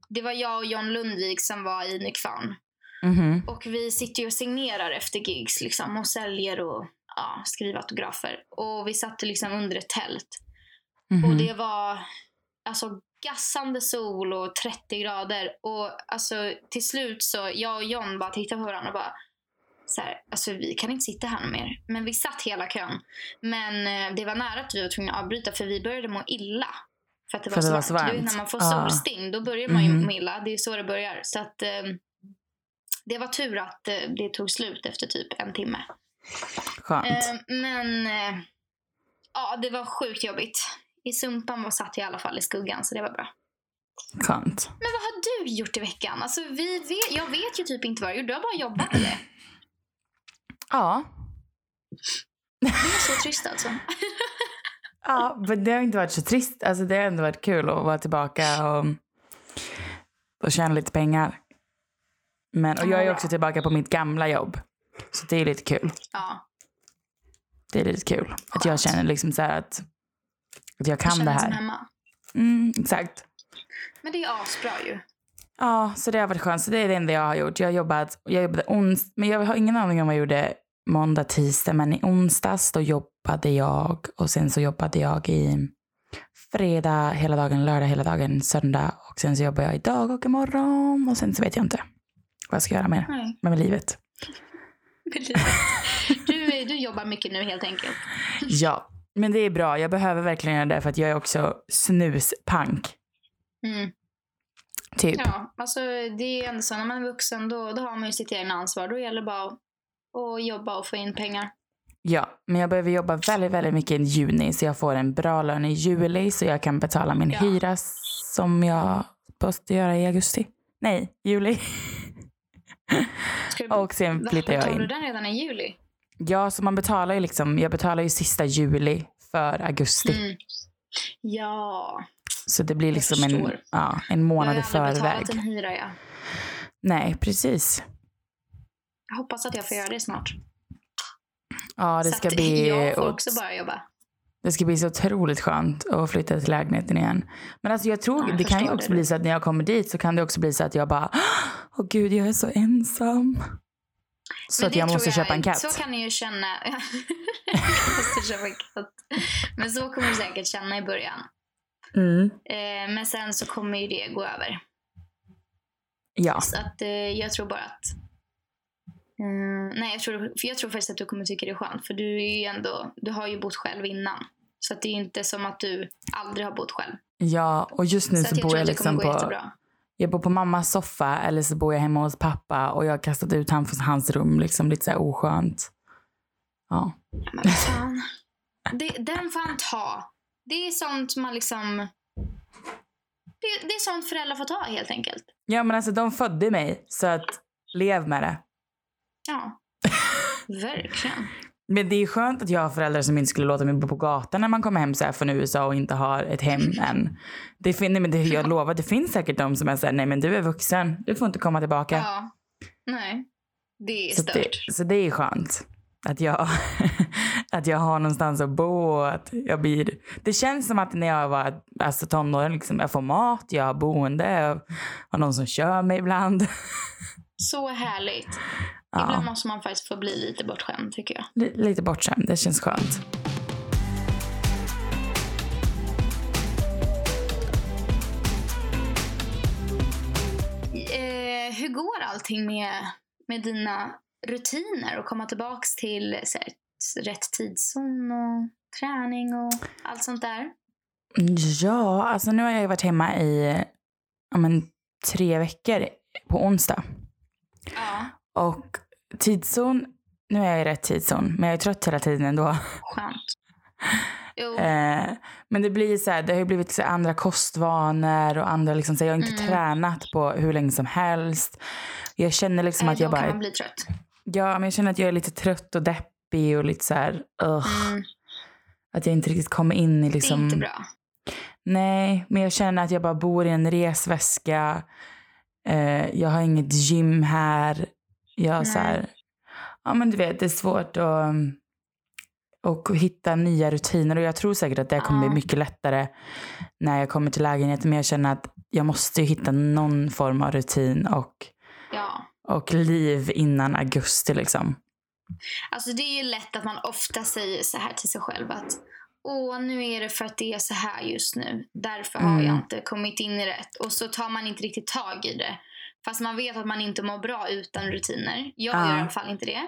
Speaker 1: Det var jag och John Lundvik som var i Nykvarn.
Speaker 2: Mhm.
Speaker 1: Och vi sitter ju och signerar efter gigs liksom och säljer och ja, skriver autografer. Och vi satt liksom under ett tält.
Speaker 2: Mhm.
Speaker 1: Och det var alltså gassande sol och 30 grader. Och alltså till slut så jag och John bara tittade på varandra och bara så här, alltså vi kan inte sitta här mer. Men vi satt hela kön. Men eh, det var nära att vi var tvungna att avbryta för vi började må illa. För att det var,
Speaker 2: För
Speaker 1: så,
Speaker 2: det var så varmt.
Speaker 1: när man får solsting då börjar man ju
Speaker 2: Mhm.
Speaker 1: må illa. Det är så det börjar. Så att eh, det var tur att eh, det tog slut efter typ en timme.
Speaker 2: Skönt.
Speaker 1: Eh, men eh, ja, det var sjukt jobbigt. I Sumpan var satt jag i alla fall i skuggan så det var bra.
Speaker 2: Skönt.
Speaker 1: Men vad har du gjort i veckan? Alltså, vi vet, jag vet ju typ inte vad du gjort. Du har bara jobbat eller?
Speaker 2: Ja.
Speaker 1: Det är så trist alltså.
Speaker 2: Ja, men det har inte varit så trist. Alltså, det har ändå varit kul att vara tillbaka och, och tjäna lite pengar. Men, och jag är också tillbaka på mitt gamla jobb. Så det är lite kul.
Speaker 1: Ja,
Speaker 2: Det är lite kul. Att jag känner liksom så här att, att jag
Speaker 1: du
Speaker 2: kan
Speaker 1: känner
Speaker 2: det här.
Speaker 1: hemma.
Speaker 2: Mm, exakt.
Speaker 1: Men det är asbra ju.
Speaker 2: Ja, så det har varit skönt. Så det är det enda jag har gjort. Jag har jobbat, jag jobbade ons, men jag har ingen aning om vad jag gjorde måndag, tisdag. Men i onsdags då jobbade jag och sen så jobbade jag i fredag hela dagen, lördag hela dagen, söndag och sen så jobbar jag idag och imorgon och sen så vet jag inte vad jag ska göra mer
Speaker 1: Nej.
Speaker 2: med livet.
Speaker 1: Du, du jobbar mycket nu helt enkelt.
Speaker 2: Ja, men det är bra. Jag behöver verkligen göra det för att jag är också snuspank.
Speaker 1: Mm.
Speaker 2: Typ.
Speaker 1: Ja, alltså det är ändå så när man är vuxen då, då har man ju sitt egna ansvar. Då gäller det bara att, att jobba och få in pengar.
Speaker 2: Ja, men jag behöver jobba väldigt, väldigt mycket i juni så jag får en bra lön i juli så jag kan betala min
Speaker 1: Ja.
Speaker 2: hyra som jag måste göra i augusti. Nej, juli.
Speaker 1: Du,
Speaker 2: Och sen
Speaker 1: Va,
Speaker 2: flyttar jag
Speaker 1: betalar du
Speaker 2: in.
Speaker 1: den redan i juli?
Speaker 2: Ja, så man betalar ju liksom, jag betalar ju sista juli för augusti.
Speaker 1: Mm. Ja,
Speaker 2: Så det blir liksom en, ja, en månad
Speaker 1: har
Speaker 2: i
Speaker 1: aldrig betalat
Speaker 2: förväg.
Speaker 1: en hyra ja.
Speaker 2: Nej, precis.
Speaker 1: Jag hoppas att jag får göra det snart.
Speaker 2: Ja, det
Speaker 1: så
Speaker 2: ska
Speaker 1: att
Speaker 2: bli...
Speaker 1: jag får också bara jobba.
Speaker 2: Det ska bli så otroligt skönt att flytta till lägenheten igen. Men alltså jag tror,
Speaker 1: Ja, jag
Speaker 2: det kan ju också
Speaker 1: det.
Speaker 2: bli så att när jag kommer dit så kan det också bli så att jag bara, åh gud jag är så ensam. Så
Speaker 1: Men
Speaker 2: att jag måste köpa en katt.
Speaker 1: Så kan ni ju känna. jag måste köpa en katt. Men så kommer du säkert känna i början.
Speaker 2: Mm.
Speaker 1: Eh, men sen så kommer ju det gå över.
Speaker 2: Ja,
Speaker 1: Så att eh, jag tror bara att... Mm, nej, jag tror, för jag tror faktiskt att du kommer tycka det är skönt. För du är ju ändå, du har ju bott själv innan. Så att det är inte som att du aldrig har bott själv.
Speaker 2: ja, och just nu
Speaker 1: så
Speaker 2: så,
Speaker 1: jag
Speaker 2: bor
Speaker 1: tror
Speaker 2: jag
Speaker 1: att det
Speaker 2: liksom på,
Speaker 1: jättebra.
Speaker 2: Jag bor på mammas soffa eller så bor jag hemma hos pappa och jag har kastat ut han från hans rum. Liksom lite så här oskönt. Ja.
Speaker 1: Men fan. Det, den får han ta. Det är sånt man liksom... Det, det är sånt föräldrar får ta helt enkelt.
Speaker 2: ja, men alltså de födde mig så att lev med det.
Speaker 1: Ja. Verkligen.
Speaker 2: Men det är skönt att jag har föräldrar som inte skulle låta mig bo på gatan när man kommer hem så här från USA och inte har ett hem än. Det, fin- nej, men det, jag lovar, det finns säkert de som är såhär, nej men du är vuxen, du får inte komma tillbaka.
Speaker 1: Ja. Nej. Det är
Speaker 2: så,
Speaker 1: stört.
Speaker 2: det, så det är skönt. Att jag, att jag har någonstans att bo och att jag blir... Det känns som att när jag var alltså tonåring, liksom, jag får mat, jag har boende, jag har någon som kör mig ibland.
Speaker 1: Så härligt.
Speaker 2: Ja.
Speaker 1: Ibland måste man faktiskt få bli lite bortskämd tycker jag.
Speaker 2: Li- Lite bortskämd, det känns skönt.
Speaker 1: Eh, hur går allting med, med dina rutiner och komma tillbaks till så här, rätt tidszon och träning och allt sånt där?
Speaker 2: Ja, alltså nu har jag varit hemma i ja, men, tre veckor på onsdag.
Speaker 1: Ja,
Speaker 2: Och tidszon, nu är jag i rätt tidszon, men jag är trött hela tiden ändå.
Speaker 1: skönt. Jo,
Speaker 2: Eh, men det blir så här, det har ju blivit så andra kostvanor och andra liksom, så jag har inte
Speaker 1: Mm.
Speaker 2: tränat på hur länge som helst. Jag känner liksom
Speaker 1: eh,
Speaker 2: att jag
Speaker 1: då kan
Speaker 2: bara,
Speaker 1: man bli trött.
Speaker 2: ja men jag känner att jag är lite trött och deppig och lite så här, ugh,
Speaker 1: Mm,
Speaker 2: att jag inte riktigt kommer in i
Speaker 1: det
Speaker 2: liksom.
Speaker 1: är inte bra.
Speaker 2: Nej, men jag känner att jag bara bor i en resväska. Eh, jag har inget gym här. Jag har så
Speaker 1: Nej.
Speaker 2: här, ja men du vet det är svårt att, och hitta nya rutiner och jag tror säkert att det kommer
Speaker 1: Ja.
Speaker 2: bli mycket lättare när jag kommer till lägenheten men jag känner att jag måste ju hitta någon form av rutin och,
Speaker 1: Ja.
Speaker 2: och liv innan augusti liksom.
Speaker 1: Alltså det är ju lätt att man ofta säger så här till sig själv att Åh, nu är det för att det är så här just nu. Därför har
Speaker 2: Mm.
Speaker 1: jag inte kommit in i rätt. Och så tar man inte riktigt tag i det. Fast man vet att man inte mår bra utan rutiner. Jag
Speaker 2: Ja.
Speaker 1: gör i alla fall inte det.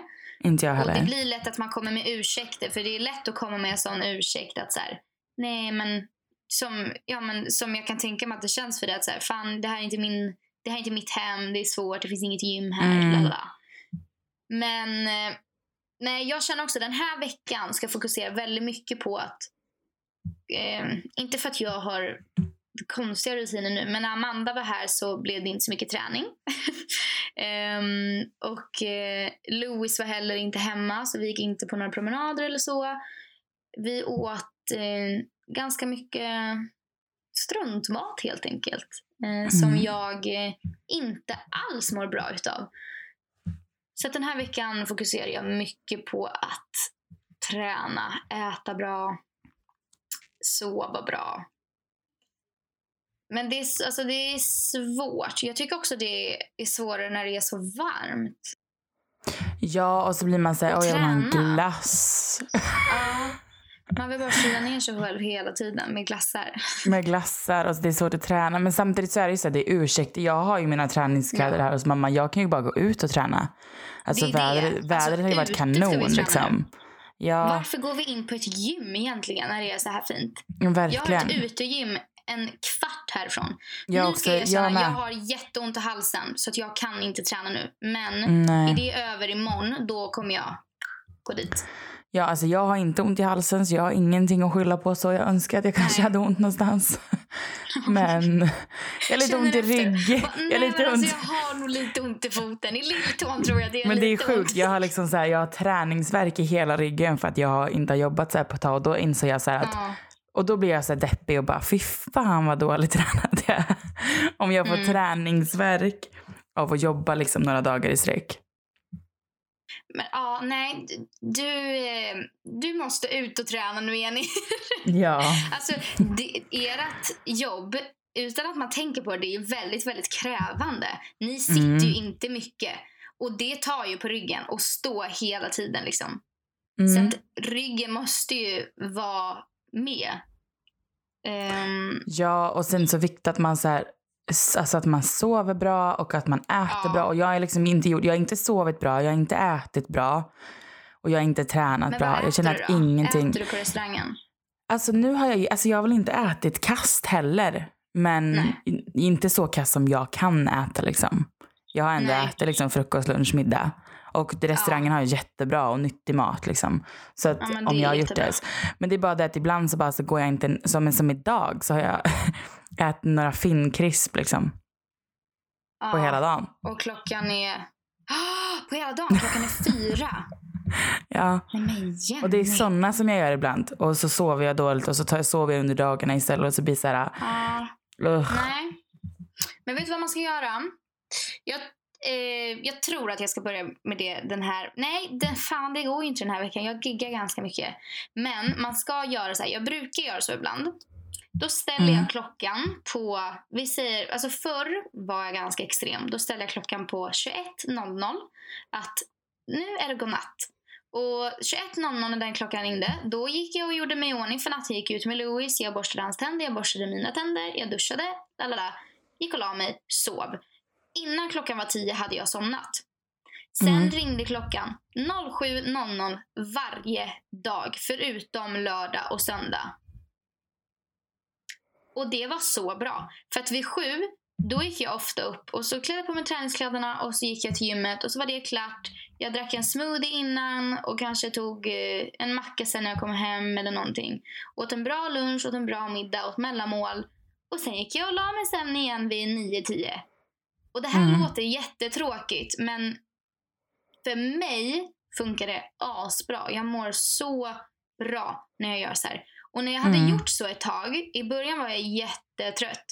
Speaker 2: Inte jag
Speaker 1: Och det
Speaker 2: heller.
Speaker 1: blir lätt att man kommer med ursäkter. För det är lätt att komma med en sån ursäkt att så här, nej men som, ja, men som jag kan tänka mig att det känns för dig att så här, fan det här är inte min, det här är inte mitt hem, det är svårt, det finns inget gym här,
Speaker 2: Mm.
Speaker 1: lalala. Men eh, nej, jag känner också den här veckan ska fokusera väldigt mycket på att eh, inte för att jag har konstiga rutiner nu, men när Amanda var här så blev det inte så mycket träning. Ehm, och eh, Louis var heller inte hemma så vi gick inte på några promenader eller så. Vi åt eh, ganska mycket struntmat helt enkelt. Eh, Som
Speaker 2: Mm.
Speaker 1: jag eh, inte alls mår bra utav. Så att den här veckan fokuserar jag mycket på att träna, äta bra, sova bra. Men det är, alltså det är svårt. Jag tycker också det är svårare när det är så varmt.
Speaker 2: Ja, och så blir man såhär, oj jag vill ha en glass.
Speaker 1: Ja, man vill bara kyla ner sig själv hela tiden med glassar.
Speaker 2: med glassar och så det är svårt att träna. Men samtidigt så är det ju så här, det är ursäkt. Jag har ju mina träningskläder
Speaker 1: Ja.
Speaker 2: här hos mamma. Jag kan ju bara gå ut och träna. Alltså
Speaker 1: Det är det.
Speaker 2: vädret,
Speaker 1: Alltså,
Speaker 2: vädret har ju varit kanon liksom. Ja,
Speaker 1: Varför går vi in på ett gym egentligen när det är så här fint? Jag har
Speaker 2: verkligen.
Speaker 1: ett utegym en kvart härifrån.
Speaker 2: Jag
Speaker 1: nu
Speaker 2: också,
Speaker 1: ska jag erkänna,
Speaker 2: jag
Speaker 1: jag, har jätteont i halsen så att jag kan inte träna nu. Men är
Speaker 2: Nej.
Speaker 1: det över imorgon, då kommer jag gå dit.
Speaker 2: Ja, alltså jag har inte ont i halsen så jag har ingenting att skylla på så jag önskar att jag kanske
Speaker 1: Nej.
Speaker 2: hade ont någonstans. Men jag har lite
Speaker 1: Känner
Speaker 2: ont i
Speaker 1: efter.
Speaker 2: rygg.
Speaker 1: Va,
Speaker 2: Jag har lite
Speaker 1: men
Speaker 2: ont.
Speaker 1: alltså, jag har nog lite ont i foten. I lilltån tror jag det är
Speaker 2: Men det är sjukt. Jag har liksom så här, jag har träningsverk i hela ryggen för att jag har inte har jobbat så här på ett tag. Och då insåg jag så att
Speaker 1: Ja.
Speaker 2: Och då blir jag så här deppig och bara fy fan vad dåligt tränad jag är. Om jag får
Speaker 1: Mm.
Speaker 2: träningsverk av att jobba liksom några dagar i sträck.
Speaker 1: Men ja, nej. Du, eh, du måste ut och träna nu igen.
Speaker 2: Ja.
Speaker 1: Alltså, det, ert jobb, utan att man tänker på det, det är väldigt, väldigt krävande. Ni sitter
Speaker 2: Mm.
Speaker 1: ju inte mycket. Och det tar ju på ryggen och stå hela tiden liksom.
Speaker 2: Mm.
Speaker 1: Så att ryggen måste ju vara med. Ehm,
Speaker 2: Ja, och sen så viktigt att man så här, alltså att man sover bra och att man äter
Speaker 1: Ja.
Speaker 2: bra. Och jag är liksom inte gjort, jag har inte sovit bra, jag har inte ätit bra. Och jag har inte tränat
Speaker 1: men
Speaker 2: bra. Jag känner att
Speaker 1: du då?
Speaker 2: ingenting.
Speaker 1: Äter du på restaurangen?
Speaker 2: Alltså nu har jag alltså jag har väl inte ätit kast heller. Men
Speaker 1: Nej.
Speaker 2: inte så kass som jag kan äta liksom. Jag har ändå
Speaker 1: Nej.
Speaker 2: ätit liksom frukost, lunch, middag. Och restaurangen har ju jättebra och nyttig mat liksom. Så att
Speaker 1: Ja,
Speaker 2: om jag har gjort
Speaker 1: jättebra.
Speaker 2: det. Men det är bara det att ibland så bara så går jag inte, som, som idag så har jag ätit några finnkrisp liksom på
Speaker 1: Ja,
Speaker 2: hela dagen.
Speaker 1: Och klockan är... På hela dagen? Klockan är fyra?
Speaker 2: Ja.
Speaker 1: Men.
Speaker 2: Och det är sådana som jag gör ibland. Och så sover jag dåligt och så tar jag, sover jag under dagarna istället och så blir det så här,
Speaker 1: Ja.
Speaker 2: ugh.
Speaker 1: Nej. Men vet du vad man ska göra? Jag, eh, jag tror att jag ska börja med det den här... Nej, den, fan det går ju inte den här veckan. Jag giggar ganska mycket. Men man ska göra så här. Jag brukar göra så ibland. Då ställer
Speaker 2: Mm.
Speaker 1: jag klockan på... Vi säger, alltså förr var jag ganska extrem. Då ställde jag klockan på 21.00. Att nu är det godnatt. Och 21.00 när den klockan ringde, då gick jag och gjorde mig i ordning för natt. Jag gick ut med Louis, jag borstade hans tänder, jag borstade mina tänder, jag duschade, lalala. Gick och la mig, sov. Innan klockan var 10 hade jag somnat. Sen
Speaker 2: Mm.
Speaker 1: ringde klockan 07.00 varje dag, förutom lördag och söndag. Och det var så bra. För att vid sju, då gick jag ofta upp och så klädde på mig träningskläderna och så gick jag till gymmet och så var det klart. Jag drack en smoothie innan och kanske tog eh, en macka sen när jag kom hem eller någonting. Åt en bra lunch, åt en bra middag, åt mellanmål. Och sen gick jag och la mig sen igen vid 9-10. Och det här
Speaker 2: Mm.
Speaker 1: låter jättetråkigt men för mig funkar det asbra. Jag mår så bra när jag gör så här. Och när jag hade
Speaker 2: Mm.
Speaker 1: gjort så ett tag, i början var jag jättetrött.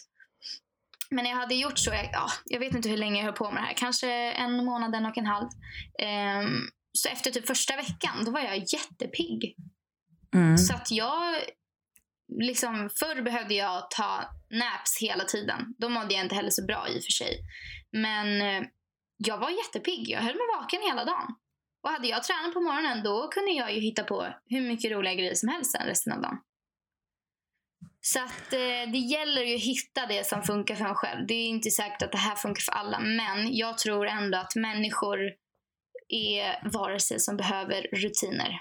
Speaker 1: Men när jag hade gjort så, jag, ja, jag vet inte hur länge jag höll på med det här, kanske en månad, en och en halv. Ehm, så efter typ första veckan, då var jag jättepigg.
Speaker 2: Mm.
Speaker 1: Så att jag, liksom förr behövde jag ta naps hela tiden. Då mådde jag inte heller så bra i och för sig. Men eh, jag var jättepigg, jag höll mig vaken hela dagen. Och hade jag tränat på morgonen då kunde jag ju hitta på hur mycket roliga grejer som helst sen resten av dagen. Så att eh, det gäller ju att hitta det som funkar för en själv. Det är inte säkert att det här funkar för alla men jag tror ändå att människor är varelser som behöver rutiner.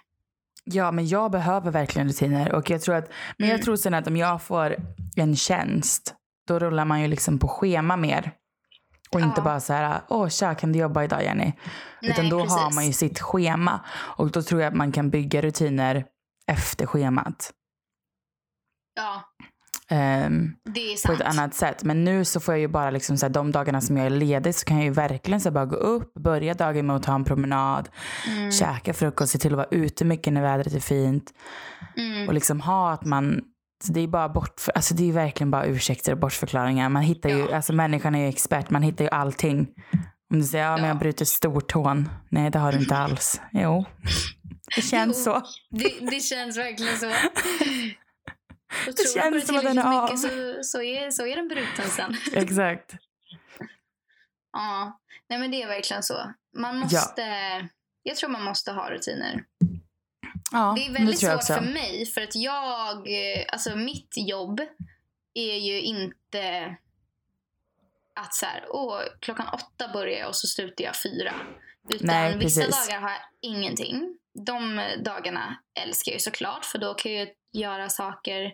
Speaker 2: Ja, men jag behöver verkligen rutiner. Och jag tror att, men jag
Speaker 1: Mm.
Speaker 2: tror sen att om jag får en tjänst, då rullar man ju liksom på schema mer. Och inte
Speaker 1: Ja.
Speaker 2: bara så här, åh tja, kan du jobba idag Jenny? Utan
Speaker 1: Nej,
Speaker 2: då har
Speaker 1: precis.
Speaker 2: man ju sitt schema. Och då tror jag att man kan bygga rutiner efter schemat.
Speaker 1: Ja,
Speaker 2: Ehm,
Speaker 1: det är
Speaker 2: på
Speaker 1: sant.
Speaker 2: ett annat sätt. Men nu så får jag ju bara liksom så här, de dagarna som jag är ledig så kan jag ju verkligen så bara gå upp, börja dagen med att ta en promenad,
Speaker 1: Mm,
Speaker 2: käka frukost, se till att vara ute mycket när vädret är fint.
Speaker 1: mm,
Speaker 2: Och liksom ha att man, så det är bara bort, alltså det är verkligen bara ursäkter och bortförklaringar. Man hittar ju,
Speaker 1: Ja.
Speaker 2: alltså människan är ju expert, man hittar ju allting. Om du säger, ja men
Speaker 1: Ja.
Speaker 2: jag bryter stortån. Nej det har du inte alls. Jo, det känns
Speaker 1: Jo.
Speaker 2: så.
Speaker 1: det, det känns verkligen så. Och tror
Speaker 2: känns som att den är av.
Speaker 1: mycket så, så, är, så är den bruten sen.
Speaker 2: Exakt.
Speaker 1: Ja, nej men det är verkligen så. Man måste, jag tror man måste ha rutiner.
Speaker 2: Ja,
Speaker 1: Det är väldigt
Speaker 2: jag
Speaker 1: svårt för mig för att jag, eh, alltså mitt jobb är ju inte att så här, åh, klockan åtta börjar jag och så slutar jag fyra. Utan
Speaker 2: Nej,
Speaker 1: vissa dagar har jag ingenting. De dagarna älskar jag ju såklart för då kan jag göra saker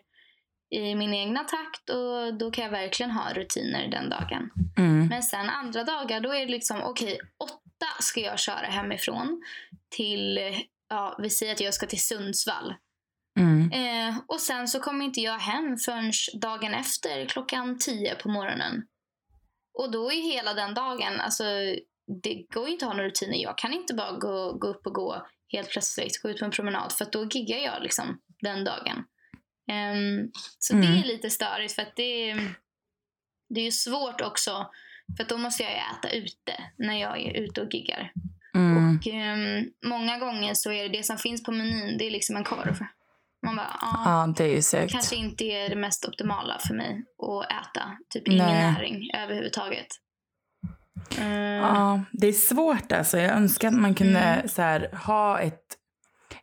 Speaker 1: i min egna takt och då kan jag verkligen ha rutiner den dagen.
Speaker 2: Mm.
Speaker 1: Men sen andra dagar då är det liksom okej, åtta ska jag köra hemifrån till, ja vi säger att jag ska till Sundsvall.
Speaker 2: Mm.
Speaker 1: Eh, och sen så kommer inte jag hem förrän dagen efter klockan tio på morgonen. Och då är hela den dagen, alltså det går ju inte att ha några rutiner. Jag kan inte bara gå, gå upp och gå helt plötsligt, gå ut på en promenad för att då giggar jag liksom den dagen. Ehm, så det
Speaker 2: Mm.
Speaker 1: är lite störigt för att det, det är ju svårt också för att då måste jag äta ute när jag är ute och giggar.
Speaker 2: Mm.
Speaker 1: Och ehm, många gånger så är det det som finns på menyn, det är liksom en korv. Man bara, ja,
Speaker 2: Ja, det är ju segt.
Speaker 1: kanske inte är det mest optimala för mig att äta. Typ ingen
Speaker 2: Nej.
Speaker 1: näring överhuvudtaget. Eh,
Speaker 2: Ja, det är svårt alltså. Jag önskar att man kunde
Speaker 1: Mm.
Speaker 2: så här, ha ett,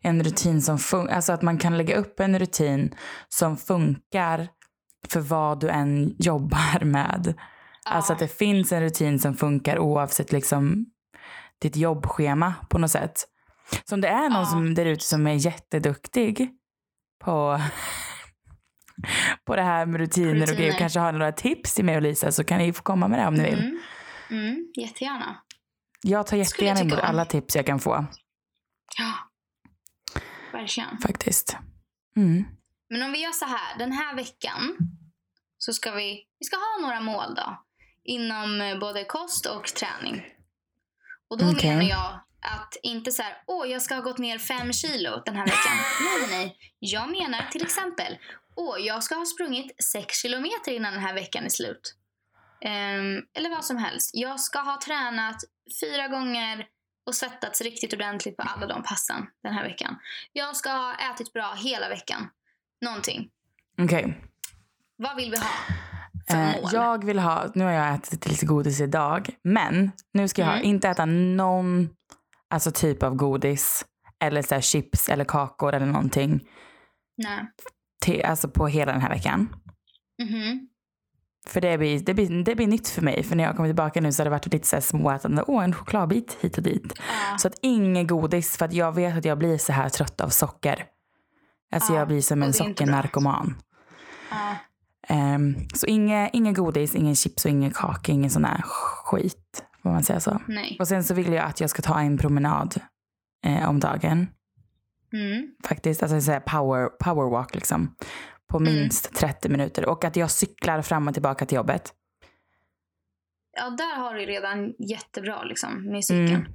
Speaker 2: en rutin som funkar. Alltså att man kan lägga upp en rutin som funkar för vad du än jobbar med. Alltså att det finns en rutin som funkar oavsett liksom ditt jobbschema på något sätt. Så om det är någon
Speaker 1: Ja.
Speaker 2: som där ute som är jätteduktig på på det här med rutiner, och
Speaker 1: Rutiner.
Speaker 2: grejer. Kanske har några tips till mig och Lisa så kan ni få komma med det om ni vill.
Speaker 1: Mm. Mm, jättegärna.
Speaker 2: Jag tar jättegärna emot alla tips jag kan få
Speaker 1: Ja, verkligen.
Speaker 2: faktiskt. Mm.
Speaker 1: Men om vi gör så här, den här veckan så ska vi, vi ska ha några mål då. Inom både kost och träning. Och då
Speaker 2: Okej.
Speaker 1: menar jag att inte så här, åh jag ska ha gått ner fem kilo den här veckan. nej, nej, nej. Jag menar till exempel, åh jag ska ha sprungit sex kilometer innan den här veckan är slut. Ehm, eller vad som helst. Jag ska ha tränat fyra gånger och svettats riktigt ordentligt på alla de passen den här veckan. Jag ska ha ätit bra hela veckan. Någonting.
Speaker 2: Okej.
Speaker 1: Vad vill vi ha
Speaker 2: Eh, jag vill ha, nu har jag ätit lite godis idag, men nu ska jag ha,
Speaker 1: Mm.
Speaker 2: inte äta någon alltså typ av godis eller så här chips eller kakor eller någonting
Speaker 1: Nej.
Speaker 2: till, alltså på hela den här veckan.
Speaker 1: Mhm.
Speaker 2: För det blir, det, blir, det blir nytt för mig. För när jag kommer tillbaka nu så har det varit lite så här småätande. Åh, en chokladbit hit och dit.
Speaker 1: Ja.
Speaker 2: Så att inget godis för att jag vet att jag blir så här trött av socker. Alltså
Speaker 1: Ja,
Speaker 2: jag blir som en sockernarkoman. Um, så inget, inget godis, ingen chips och ingen kaka, ingen sån här skit. Får man säga så.
Speaker 1: Nej.
Speaker 2: Och sen så vill jag att jag ska ta en promenad eh, om dagen.
Speaker 1: Mm.
Speaker 2: Faktiskt, alltså så här power, power walk liksom. På
Speaker 1: Mm.
Speaker 2: minst 30 minuter. Och att jag cyklar fram och tillbaka till jobbet.
Speaker 1: Ja, där har du redan jättebra liksom, med cykeln.
Speaker 2: Mm.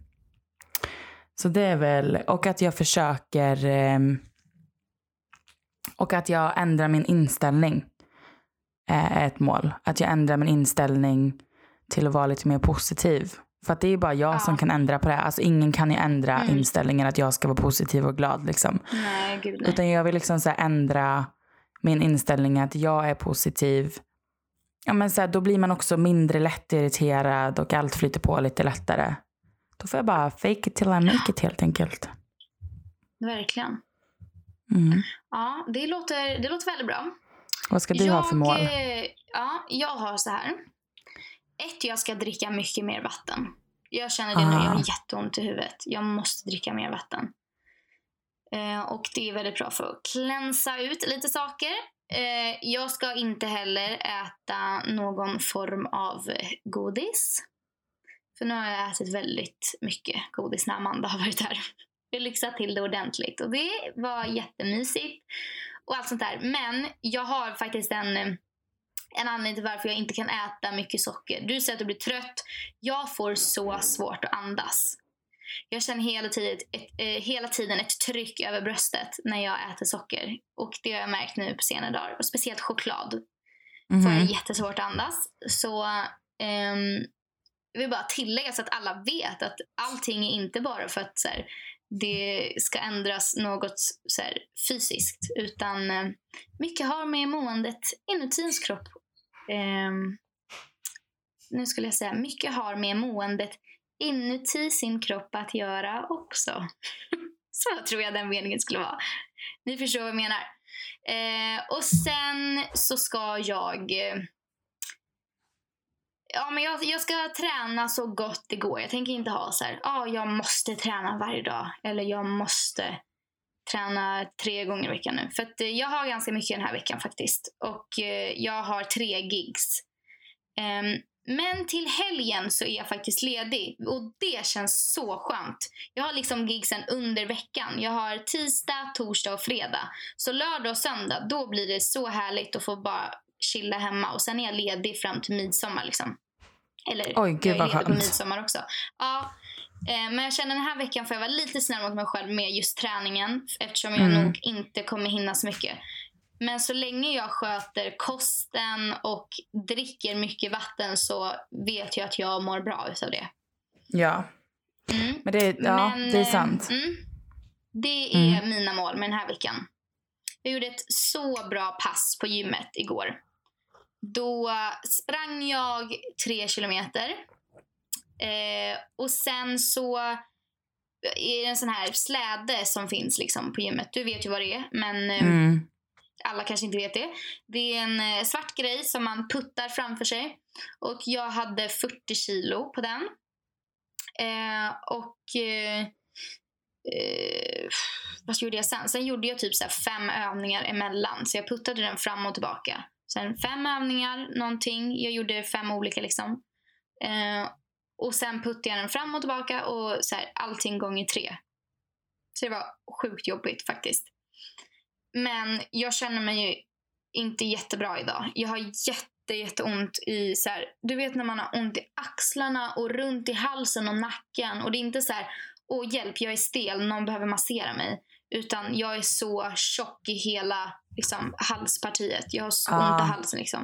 Speaker 2: Så det är väl, och att jag försöker ehm, och att jag ändrar min inställning är ett mål. Att jag ändrar min inställning till att vara lite mer positiv. För att det är bara jag
Speaker 1: Ja.
Speaker 2: som kan ändra på det. Alltså ingen kan ju ändra
Speaker 1: Mm.
Speaker 2: inställningen att jag ska vara positiv och glad liksom.
Speaker 1: Nej, gud nej.
Speaker 2: Utan jag vill liksom så ändra min inställning att jag är positiv. Ja, men så här, då blir man också mindre lätt irriterad och allt flyter på lite lättare. Då får jag bara fake it till I make it helt enkelt.
Speaker 1: Verkligen.
Speaker 2: Mm.
Speaker 1: Ja, det låter, det låter väldigt bra.
Speaker 2: Vad ska du ha för mål?
Speaker 1: eh, Ja, jag har så här. Ett, jag ska dricka mycket mer vatten. Jag känner det nu, jag
Speaker 2: Ah.
Speaker 1: har jätteont i huvudet. Jag måste dricka mer vatten. Eh, och det är väldigt bra för att klänsa ut lite saker. Eh, jag ska inte heller äta någon form av godis. För nu har jag ätit väldigt mycket godis när Amanda har varit här. Jag lyxat till det ordentligt och det var jättemysigt och allt sånt där. Men jag har faktiskt en, en anledning till varför jag inte kan äta mycket socker. Du säger att du blir trött. Jag får så svårt att andas. Jag känner hela tiden, ett, eh, hela tiden ett tryck över bröstet när jag äter socker. Och det har jag märkt nu på senare dagar. Och speciellt choklad får jag
Speaker 2: Mhm.
Speaker 1: jättesvårt att andas. Så ehm, jag vill bara tillägga så att alla vet att allting är inte bara för att så här, det ska ändras något så här, fysiskt. Utan eh, mycket har med måendet inuti ens kropp. eh, nu skulle jag säga, mycket har med måendet inuti sin kropp att göra också. så tror jag den meningen skulle vara. Ni förstår vad jag menar. Eh, och sen så ska jag... Eh, Ja, men jag, jag ska träna så gott det går. Jag tänker inte ha så här, ah, jag måste träna varje dag. Eller jag måste träna tre gånger i veckan nu. För att eh, jag har ganska mycket den här veckan faktiskt. Och eh, jag har tre gigs. Um, men till helgen så är jag faktiskt ledig och det känns så skönt. Jag har liksom gigsen under veckan. Jag har tisdag, torsdag och fredag. Så lördag och söndag, då blir det så härligt att få bara chilla hemma. Och sen är jag ledig fram till midsommar liksom. Eller
Speaker 2: Oj, gud
Speaker 1: jag ledig på midsommar också. Ja, eh, men jag känner den här veckan får jag vara lite snäll mot mig själv med just träningen. Eftersom jag
Speaker 2: Mm.
Speaker 1: nog inte kommer hinna så mycket. Men så länge jag sköter kosten och dricker mycket vatten så vet jag att jag mår bra utav det.
Speaker 2: Ja,
Speaker 1: Mm.
Speaker 2: men det, ja,
Speaker 1: Men,
Speaker 2: det är
Speaker 1: eh,
Speaker 2: sant.
Speaker 1: Mm, det är
Speaker 2: Mm.
Speaker 1: mina mål med den här veckan. Jag gjorde ett så bra pass på gymmet igår. Då sprang jag tre kilometer. Eh, och sen så är det en sån här släde som finns liksom på gymmet. Du vet ju vad det är, men eh,
Speaker 2: Mm.
Speaker 1: alla kanske inte vet det. Det är en eh, svart grej som man puttar framför sig. Och jag hade 40 kilo på den. Eh, och eh, eh, vad gjorde jag sen? Sen gjorde jag typ så fem övningar emellan. Så jag puttade den fram och tillbaka. Sen fem övningar, någonting. Jag gjorde fem olika liksom. Eh, och sen puttade jag den fram och tillbaka och så här, allting gånger tre. Så det var sjukt jobbigt faktiskt. Men jag känner mig ju inte jättebra idag. Jag har jätte, jätteont i så här, du vet när man har ont i axlarna och runt i halsen och nacken och det är inte så här, åh hjälp jag är stel, någon behöver massera mig. Utan jag är så tjock i hela liksom, halspartiet. Jag har så
Speaker 2: Ah.
Speaker 1: ont i halsen liksom.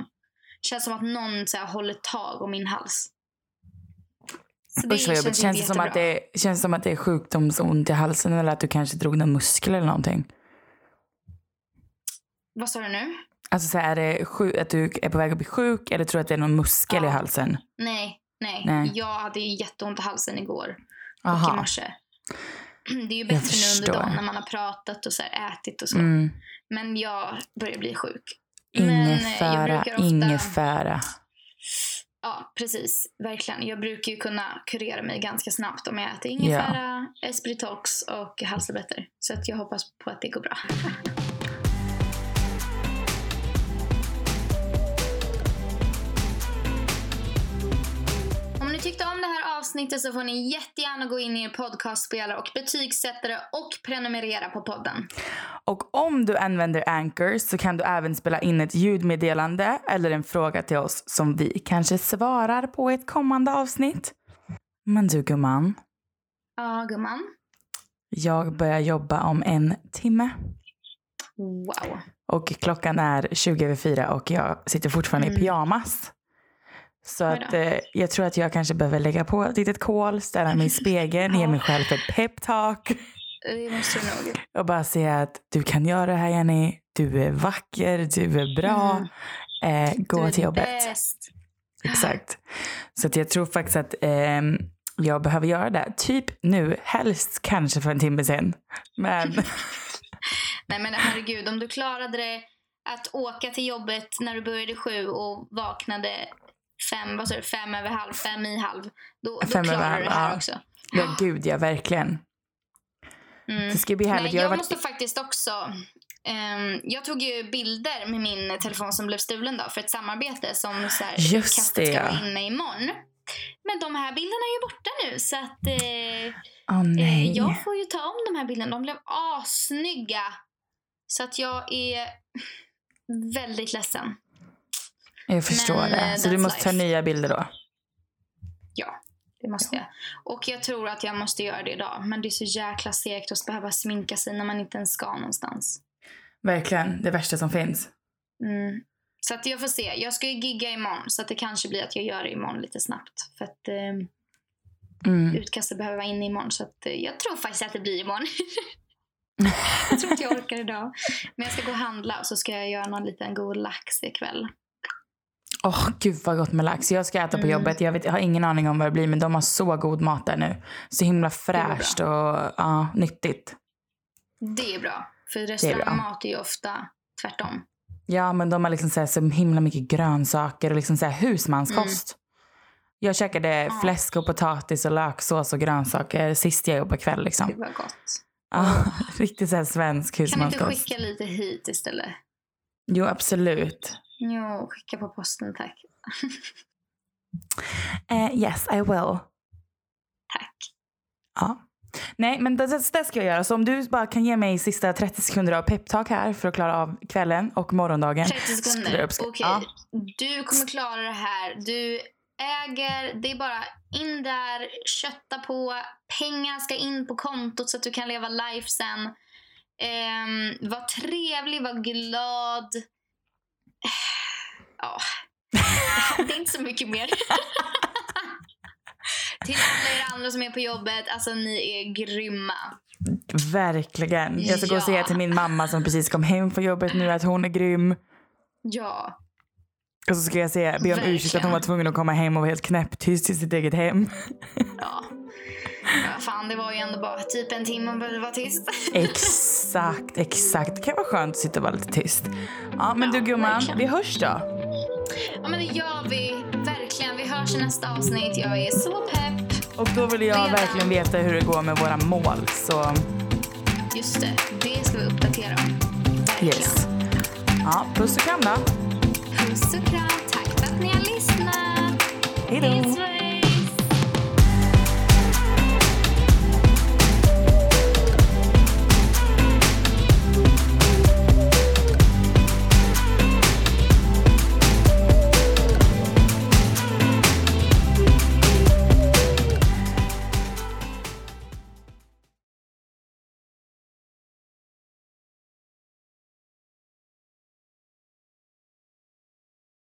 Speaker 1: Det känns som att någon så här, håller tag om min hals. Så
Speaker 2: Usch vad jobbigt. Känns det, som att det, känns det som att det är sjukdomsont i halsen eller att du kanske drog någon muskel eller någonting?
Speaker 1: Vad sa du nu?
Speaker 2: Alltså så här, är det sjuk, att du är på väg att bli sjuk eller tror du att det är någon muskel i
Speaker 1: Ja.
Speaker 2: halsen?
Speaker 1: Nej, nej,
Speaker 2: Nej.
Speaker 1: Jag hade ju jätteont i halsen igår och i
Speaker 2: Aha.
Speaker 1: morse. Det är ju bättre nu under dagen när man har pratat och så här, ätit och så.
Speaker 2: Mm.
Speaker 1: Men jag börjar bli sjuk.
Speaker 2: Ingefära,
Speaker 1: ofta-
Speaker 2: ingefära.
Speaker 1: Ja, precis. Verkligen. Jag brukar ju kunna kurera mig ganska snabbt om jag äter ingefära, Espritox och halstabletter. Så att jag hoppas på att det går bra. avsnittet så får ni jättegärna gå in i er podcastspelare och betygsätta det och prenumerera på podden.
Speaker 2: Och om du använder Anchor så kan du även spela in ett ljudmeddelande eller en fråga till oss som vi kanske svarar på i ett kommande avsnitt. Men du gumman,
Speaker 1: Ja, gumman.
Speaker 2: jag börjar jobba om en timme.
Speaker 1: Wow.
Speaker 2: Och klockan är 20 över fyra och jag sitter fortfarande
Speaker 1: Mm.
Speaker 2: i pyjamas. Så att, eh, jag tror att jag kanske behöver lägga på ett litet kol, ställa mig i spegeln, ge
Speaker 1: Ja.
Speaker 2: mig själv ett peptalk
Speaker 1: Det måste du nog.
Speaker 2: och bara säga att du kan göra det här Jenny. Du är vacker, du är bra. Eh, gå
Speaker 1: du
Speaker 2: till jobbet.
Speaker 1: bäst.
Speaker 2: Exakt. Så att jag tror faktiskt att ehm, jag behöver göra det. Typ nu, helst kanske för en timme sen. Men
Speaker 1: Nej men herregud, om du klarade det att åka till jobbet när du började sju och vaknade fem, vad du, fem över halv, fem i halv. Då, då
Speaker 2: Fem över
Speaker 1: klarar
Speaker 2: halv,
Speaker 1: du det här
Speaker 2: ja.
Speaker 1: också.
Speaker 2: ja, gud ja, verkligen.
Speaker 1: Mm.
Speaker 2: Det ska bli härligt.
Speaker 1: Nej,
Speaker 2: jag
Speaker 1: jag
Speaker 2: har varit...
Speaker 1: måste faktiskt också... ehm, jag tog ju bilder med min telefon som blev stulen då för ett samarbete som så här,
Speaker 2: Just
Speaker 1: utkastet
Speaker 2: det,
Speaker 1: ska
Speaker 2: ja.
Speaker 1: vara inne imorgon. Men de här bilderna är ju borta nu så att eh,
Speaker 2: Åh
Speaker 1: eh, jag får ju ta om de här bilderna. De blev assnygga. Så att jag är väldigt ledsen.
Speaker 2: Jag förstår
Speaker 1: Men,
Speaker 2: det. Så du måste ta
Speaker 1: life.
Speaker 2: nya bilder då?
Speaker 1: Ja, det måste jag. Och jag tror att jag måste göra det idag. Men det är så jäkla segt att behöva sminka sig när man inte ens ska någonstans.
Speaker 2: Verkligen, det värsta som finns.
Speaker 1: Mm. Så att jag får se. Jag ska ju gigga imorgon så att det kanske blir att jag gör det imorgon lite snabbt. För att eh,
Speaker 2: Mm.
Speaker 1: utkastet behöver vara inne imorgon. Så att, eh, jag tror faktiskt att det blir imorgon. jag tror inte jag orkar idag. Men jag ska gå och handla och så ska jag göra någon liten god lax ikväll.
Speaker 2: Åh, gud vad gott med lax. Jag ska äta på
Speaker 1: Mm.
Speaker 2: jobbet. Jag, vet, jag har ingen aning om vad det blir, men de har så god mat där nu. Så himla fräscht och ja, nyttigt.
Speaker 1: Det är bra. För restaurangmat är ju ofta tvärtom.
Speaker 2: Ja, men de har liksom så, här, så himla mycket grönsaker och liksom så här husmanskost. Jag käkade
Speaker 1: Mm. Ja.
Speaker 2: fläsk och potatis och löksås och grönsaker sist jag jobbade kväll. Liksom.
Speaker 1: Det var gott.
Speaker 2: Ja, riktigt så här svensk
Speaker 1: Kan du inte
Speaker 2: husmanskost.
Speaker 1: skicka lite hit istället?
Speaker 2: Jo, absolut.
Speaker 1: Jo, skicka på posten tack.
Speaker 2: Eh, yes, I will.
Speaker 1: Tack.
Speaker 2: Ja. Nej, men det, det ska jag göra. Så om du bara kan ge mig sista 30 sekunder av peptalk här för att klara av kvällen och morgondagen.
Speaker 1: 30
Speaker 2: skulle jag
Speaker 1: sekunder. Okej.
Speaker 2: Ja.
Speaker 1: Du kommer klara det här. Du äger, det är bara in där, kötta på. Pengar ska in på kontot så att du kan leva life sen. Um, var trevlig, var glad. Ja. Det är inte så mycket mer. Till alla er andra som är på jobbet, alltså ni är grymma.
Speaker 2: Verkligen. Jag ska gå och säga till min mamma som precis kom hem från jobbet nu att hon är grym.
Speaker 1: Ja.
Speaker 2: Och så ska jag säga, be om ursäkt att hon var tvungen att komma hem och vara helt knäpptyst i sitt eget hem.
Speaker 1: Ja. Fan, det var ju ändå bara typ en timme hon behövde vara tyst.
Speaker 2: exakt, exakt. Det kan vara skönt att sitta och vara lite tyst. Ja, men
Speaker 1: Ja,
Speaker 2: du gumman,
Speaker 1: verkligen.
Speaker 2: vi hörs då.
Speaker 1: Ja, men det gör vi. Verkligen. Vi hörs i nästa avsnitt. Jag är så pepp.
Speaker 2: Och då vill jag
Speaker 1: Redan.
Speaker 2: verkligen veta hur det går med våra mål. Så
Speaker 1: Just det, det ska vi uppdatera om. Verkligen.
Speaker 2: Yes. Ja, puss och kram då.
Speaker 1: Puss och kram. Tack för att ni har lyssnat.
Speaker 2: Hej då.